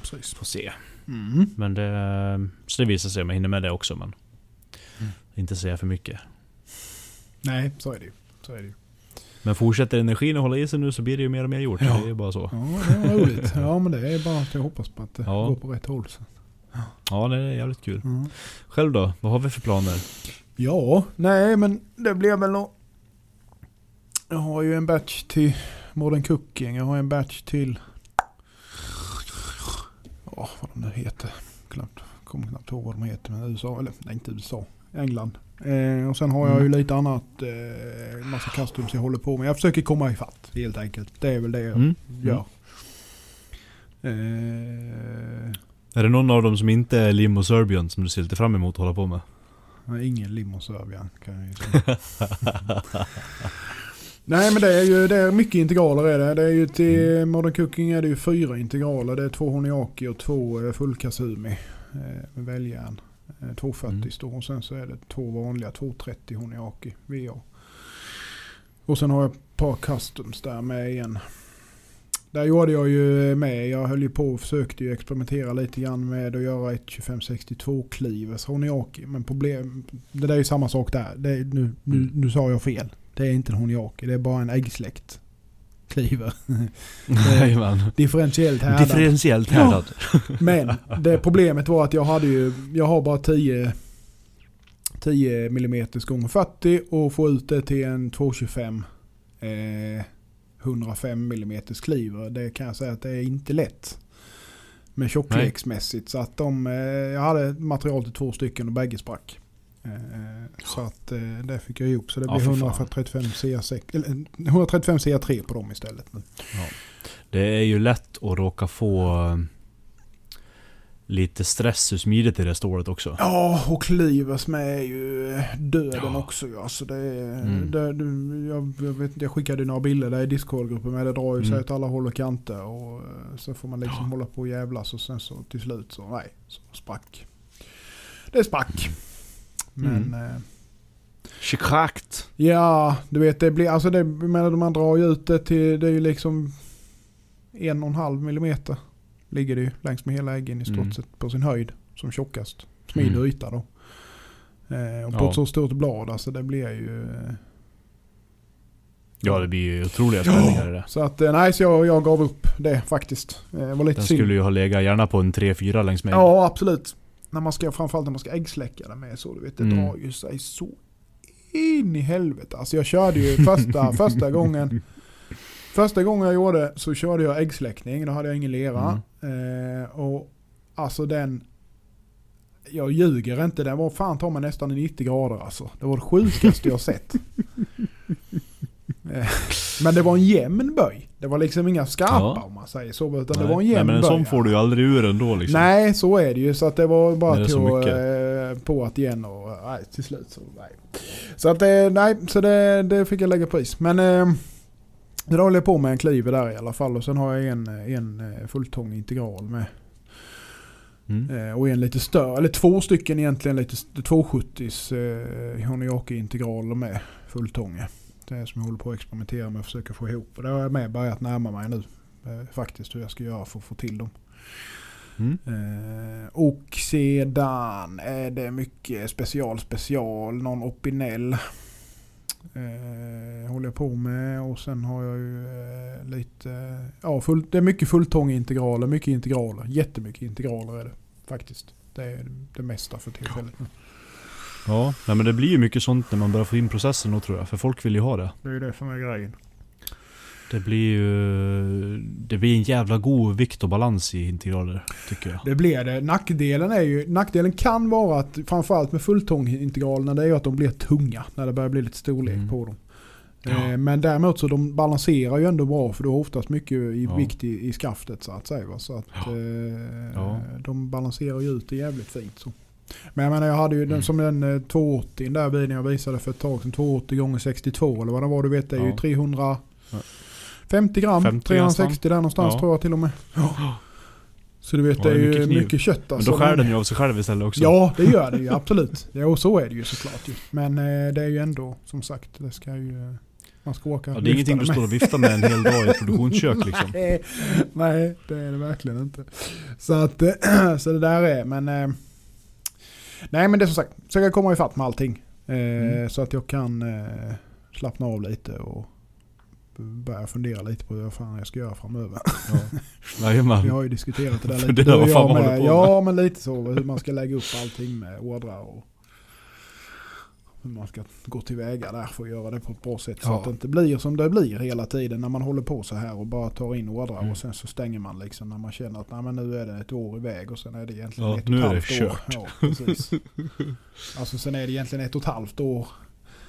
precis. Får se. Mm. Men det, så det visar sig om jag hinner med det också men Mm. Inte säga för mycket. Nej, så är det ju. Så är det ju. Men fortsätter energin att hålla i sig nu så blir det ju mer och mer gjort. Ja. Det är ju bara så. Ja, det var roligt. Ja, men det är bara att jag hoppas på att det Ja. går på rätt håll. Så. Ja det är jävligt kul. Mm. Själv då? Vad har vi för planer? Ja, nej men det blir väl nog... Jag har ju en batch till Modern Cooking. Jag har en batch till... Ja, vad de nu heter. Knappt, kommer knappt ihåg vad de heter. Men USA, eller nej inte USA. England. Eh, och sen har jag ju Mm. lite annat. Eh, massa customs jag håller på med. Jag försöker komma ifatt helt enkelt. Det är väl det jag Mm. gör. Eh, Är det någon av dem som inte är Limo Serbian som du ser lite fram emot att hålla på med? Nej, ingen limo Serbian kan jag ju säga. Nej men det är ju det är mycket integraler är det. Det är ju till Modern Cooking är det ju fyra integraler. Det är två Honiaki och två eh, full Kasumi. Eh, med väljärn. Eh, 240 Mm. står och sen så är det två vanliga 230 Honiaki VA. Och sen har jag ett par customs där med igen. Där gjorde jag ju med. Jag höll ju på och försökte ju experimentera lite grann med att göra ett 2562 klivers Honiaki. Men problem, det där är ju samma sak där. Det nu, nu, Mm. nu sa jag fel. Det är inte en Honiaki, det är bara en äggsläkt. Kliver. Differentiellt härdad. Differentiellt Ja. härdad. Men det problemet var att jag hade ju, jag har bara 10 10 mm gånger 40 och få ut det till en 225 eh, 105 mm kliver. Det kan jag säga att det är inte lätt. Med tjockleksmässigt. Så att de, eh, jag hade material till två stycken och bägge sprack. Eh, Så att eh, det fick jag ihop. Så det Ja, blir fy fan. 135 CA6, eller, eh, 135 CA3 på dem istället. nu. Det är ju lätt att råka få eh, lite stress ur smidet i det stålet också. Ja, och Clivers med är ju eh, döden Ja. också. Ja. Så det, är- Mm. det, det, jag, jag, vet, inte, jag skickade några bilder där i Discord-gruppen med det drar ju sig Mm. åt alla håll och kanter. Och eh, så får man liksom hålla på och jävlas och sen så till slut så nej, så sprack. Det sprack. Men Mm. eh, Chikrakt! ja, du vet det blir, alltså det, man drar ju ut det till, det är ju liksom en och en halv millimeter. Ligger det ju längs med hela äggen i stort Mm. sett på sin höjd som tjockast. Smidig Mm. yta då. Eh, och på Ja. ett så stort blad alltså det blir ju... Eh, Ja det blir ju otroliga spänningar i det. så att eh, nej, så jag, jag gav upp det faktiskt. Eh, var lite Den synd. skulle ju ha legat gärna på en 3-4 längs med. Ja absolut. När man ska, framförallt när man ska äggsläcka det med så du vet det Mm. drar ju sig så in i helvete. Alltså jag körde ju första, första gången Första gången jag gjorde så körde jag äggsläckning. Då hade jag ingen lera. Mm. Eh, och alltså den... Jag ljuger inte. Den var fan ta mig nästan i 90 grader alltså. Det var det sjukaste jag sett. Eh, men det var en jämn böj. Det var liksom inga skarpa Ja. om man säger så. Utan Nej. det var en Nej, jämn men en böj. sån får du ju aldrig ur ändå liksom. Nej, så är det ju. Så att det var bara till att, eh, på att igen och nej, till slut så nej. Så att det, nej, så det, det fick jag lägga pris. Men eh, det håller jag på med en kliver där i alla fall. Och sen har jag en, en eh, fulltång integral med. Mm. Eh, och en lite större, eller två stycken egentligen lite 270s eh, Honiaki integraler med fulltånge. Det är som jag håller på att experimentera med och försöka få ihop. Och det har jag med börjat närma mig nu. Eh, faktiskt hur jag ska göra för att få till dem. Mm. Eh, och sedan är det mycket special special, någon Opinel. Eh, håller jag på med och sen har jag ju eh, lite, ja full, det är mycket fulltångintegraler, mycket integraler, jättemycket integraler är det faktiskt. Det är det mesta för tillfället. Ja, nej, men det blir ju mycket sånt när man börjar få in processen då tror jag. För folk vill ju ha det. Det är ju det som är grejen. Det blir ju det blir en jävla god vikt och balans i integraler tycker jag. Det blir det. Nackdelen, är ju, nackdelen kan vara att framförallt med fulltångintegralerna det är ju att de blir tunga när det börjar bli lite storlek mm. på dem. Ja. Eh, men däremot så de balanserar ju ändå bra för du har oftast mycket i ja. vikt i, i skaftet så att säga. Så att, ja. Eh, De balanserar ju ut det jävligt fint. Så. Men jag menar jag hade ju mm. den som den eh, 280 där bilen jag visade för ett tag sedan. 280 gånger 62 eller vad det var. Du vet det är ju 300... 50 gram, 50 360 där någonstans ja. tror jag till och med. Ja. Så du vet, ja, det är ju mycket, mycket kött alltså. Men då alltså. skär den ju av sig själv istället också. Ja, det gör det ju absolut. Ja, så är det ju såklart ju. Men eh, det är ju ändå, som sagt, det ska ju... Eh, man ska åka ja, Det är ingenting du står och viftar med en hel dag i ett produktionskök liksom. nej, det är det verkligen inte. Så, att, så det där är, men... Eh, nej, men det är som sagt, så försöka komma ifatt med allting. Mm. Så att jag kan slappna av lite och börja fundera lite på vad fan jag ska göra framöver. Ja. Vi har ju diskuterat det där lite. Fundera vad fan med. på Ja men lite så, hur man ska lägga upp allting med ordrar och hur man ska gå tillväga där för att göra det på ett bra sätt. Så Ja. att det inte blir som det blir hela tiden när man håller på så här och bara tar in ordrar Mm. och sen så stänger man liksom när man känner att Nej, men nu är det ett år iväg och sen är det egentligen Ja, ett och nu ett är det halvt år. kört. Ja, precis. Alltså sen är det egentligen ett och ett halvt år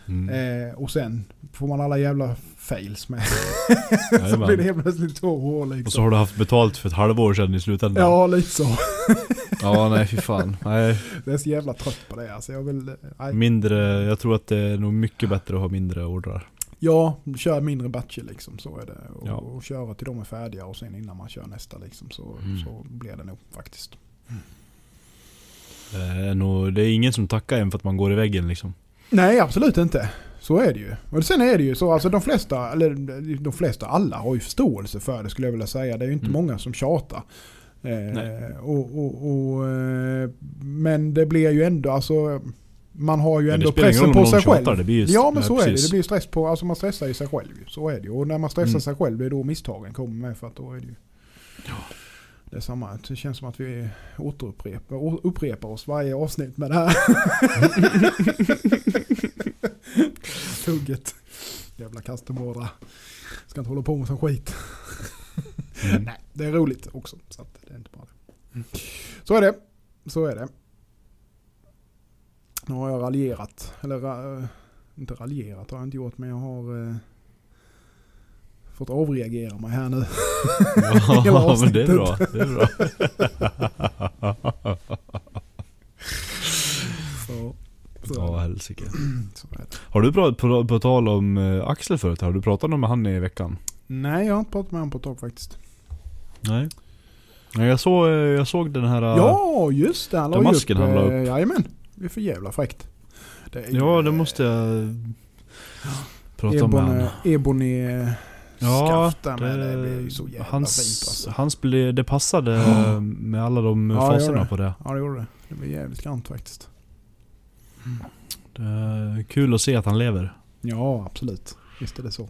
Mm. eh, och sen får man alla jävla fails med. så Jajamän. blir det helt plötsligt två år liksom. Och så har du haft betalt för ett halvår sedan i slutändan. Ja, lite så. ja nej fy fan. Nej, Jag är så jävla trött på det. Alltså jag vill, nej. mindre, jag tror att det är nog mycket bättre att ha mindre ordrar. Ja, kör mindre batcher liksom. Så är det. Och, Ja. och köra till de är färdiga och sen innan man kör nästa liksom. Så, Mm. så blir det nog faktiskt. Det är, nog, det är ingen som tackar en för att man går i väggen liksom. Nej, absolut inte. Så är det ju. Och sen är det ju så, alltså de flesta, eller de flesta, alla har ju förståelse för det skulle jag vilja säga. Det är ju inte Mm. många som tjatar. Eh, Nej. och, och, och, eh, men det blir ju ändå, alltså man har ju det ändå pressen på sig tjatar, själv. det blir ju- ja men nej, så är det. precis. Det blir stress på, alltså man stressar ju sig själv. Så är det ju. Och när man stressar Mm. sig själv det är då misstagen kommer med för att då är det ju Det är samma, det känns som att vi återupprepar upprepar oss varje avsnitt med det här. Tugget. Jävla kastebåda. Ska inte hålla på med sån skit. Mm. Nej, det är roligt också. Så att det är inte bara det. Så är det. Så är det. Nu har jag raljerat. Eller eh, inte raljerat har jag inte gjort men jag har eh, fått avreagera mig här nu. Hela Ja, men det är bra. Det är bra. Så, så, Ja, helsike. så. Har du pratat, på, på tal om eh, Axel förut, har du pratat med han i veckan? Nej, jag har inte pratat med honom på ett tag faktiskt. Nej. Jag såg, eh, jag såg den här... eh, Ja, just det. Han la ju Damasken upp, han la upp. Jajamän. Det är för jävla fräckt. Det är Ja, det måste jag prata med Ebony, han. Ebony Ja, skaft där med. Det blir ju så jävla hans, fint alltså. hans blev, det passade Ja. eh, med alla de Ja, det faserna det. på det. Ja, det gjorde det. Det blir jävligt grant faktiskt. det. är Kul att se att han lever. Ja, absolut. Visst är det så.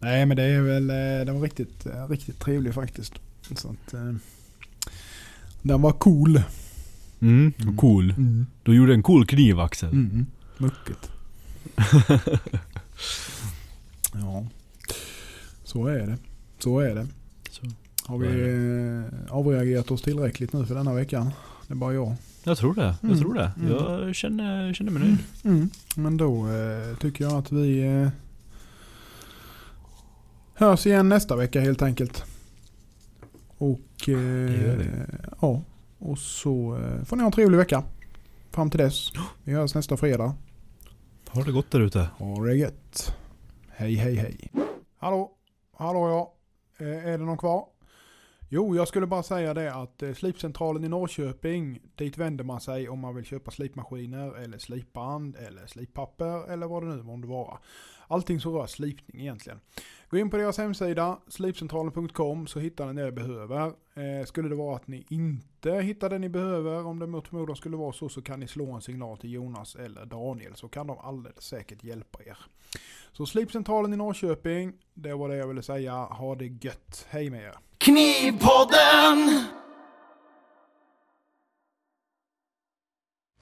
Nej, men det är väl, eh, den var riktigt, eh, riktigt trevlig faktiskt. Så att, den var cool. Mm, Mm. Cool. Mm. Du gjorde en cool kniv Axel. Mm. Mycket. ja, så är det. Så är det. Så. Har vi eh, avreagerat oss tillräckligt nu för denna veckan? Det är bara jag. Jag tror det. Jag Mm. tror det. Mm. Jag känner, känner mig nöjd. Mm. Men då eh, tycker jag att vi eh, hörs igen nästa vecka helt enkelt. Och eh, ja, och så eh, får ni ha en trevlig vecka. Fram till dess. Vi hörs nästa fredag. Ha det gott där ute. Ha det gött. Hej hej hej. Hallå, hallå ja. Eh, är det någon kvar? Jo, jag skulle bara säga det att eh, slipcentralen i Norrköping, dit vänder man sig om man vill köpa slipmaskiner eller slipband eller slippapper eller vad det nu månde vara. Allting som rör slipning egentligen. Gå in på deras hemsida, slipcentralen.com, så hittar ni det ni behöver. Eh, skulle det vara att ni inte hittar det ni behöver, om det mot förmodan skulle vara så, så kan ni slå en signal till Jonas eller Daniel, så kan de alldeles säkert hjälpa er. Så Slipcentralen i Norrköping, det var det jag ville säga. Ha det gött. Hej med er. Knivpodden!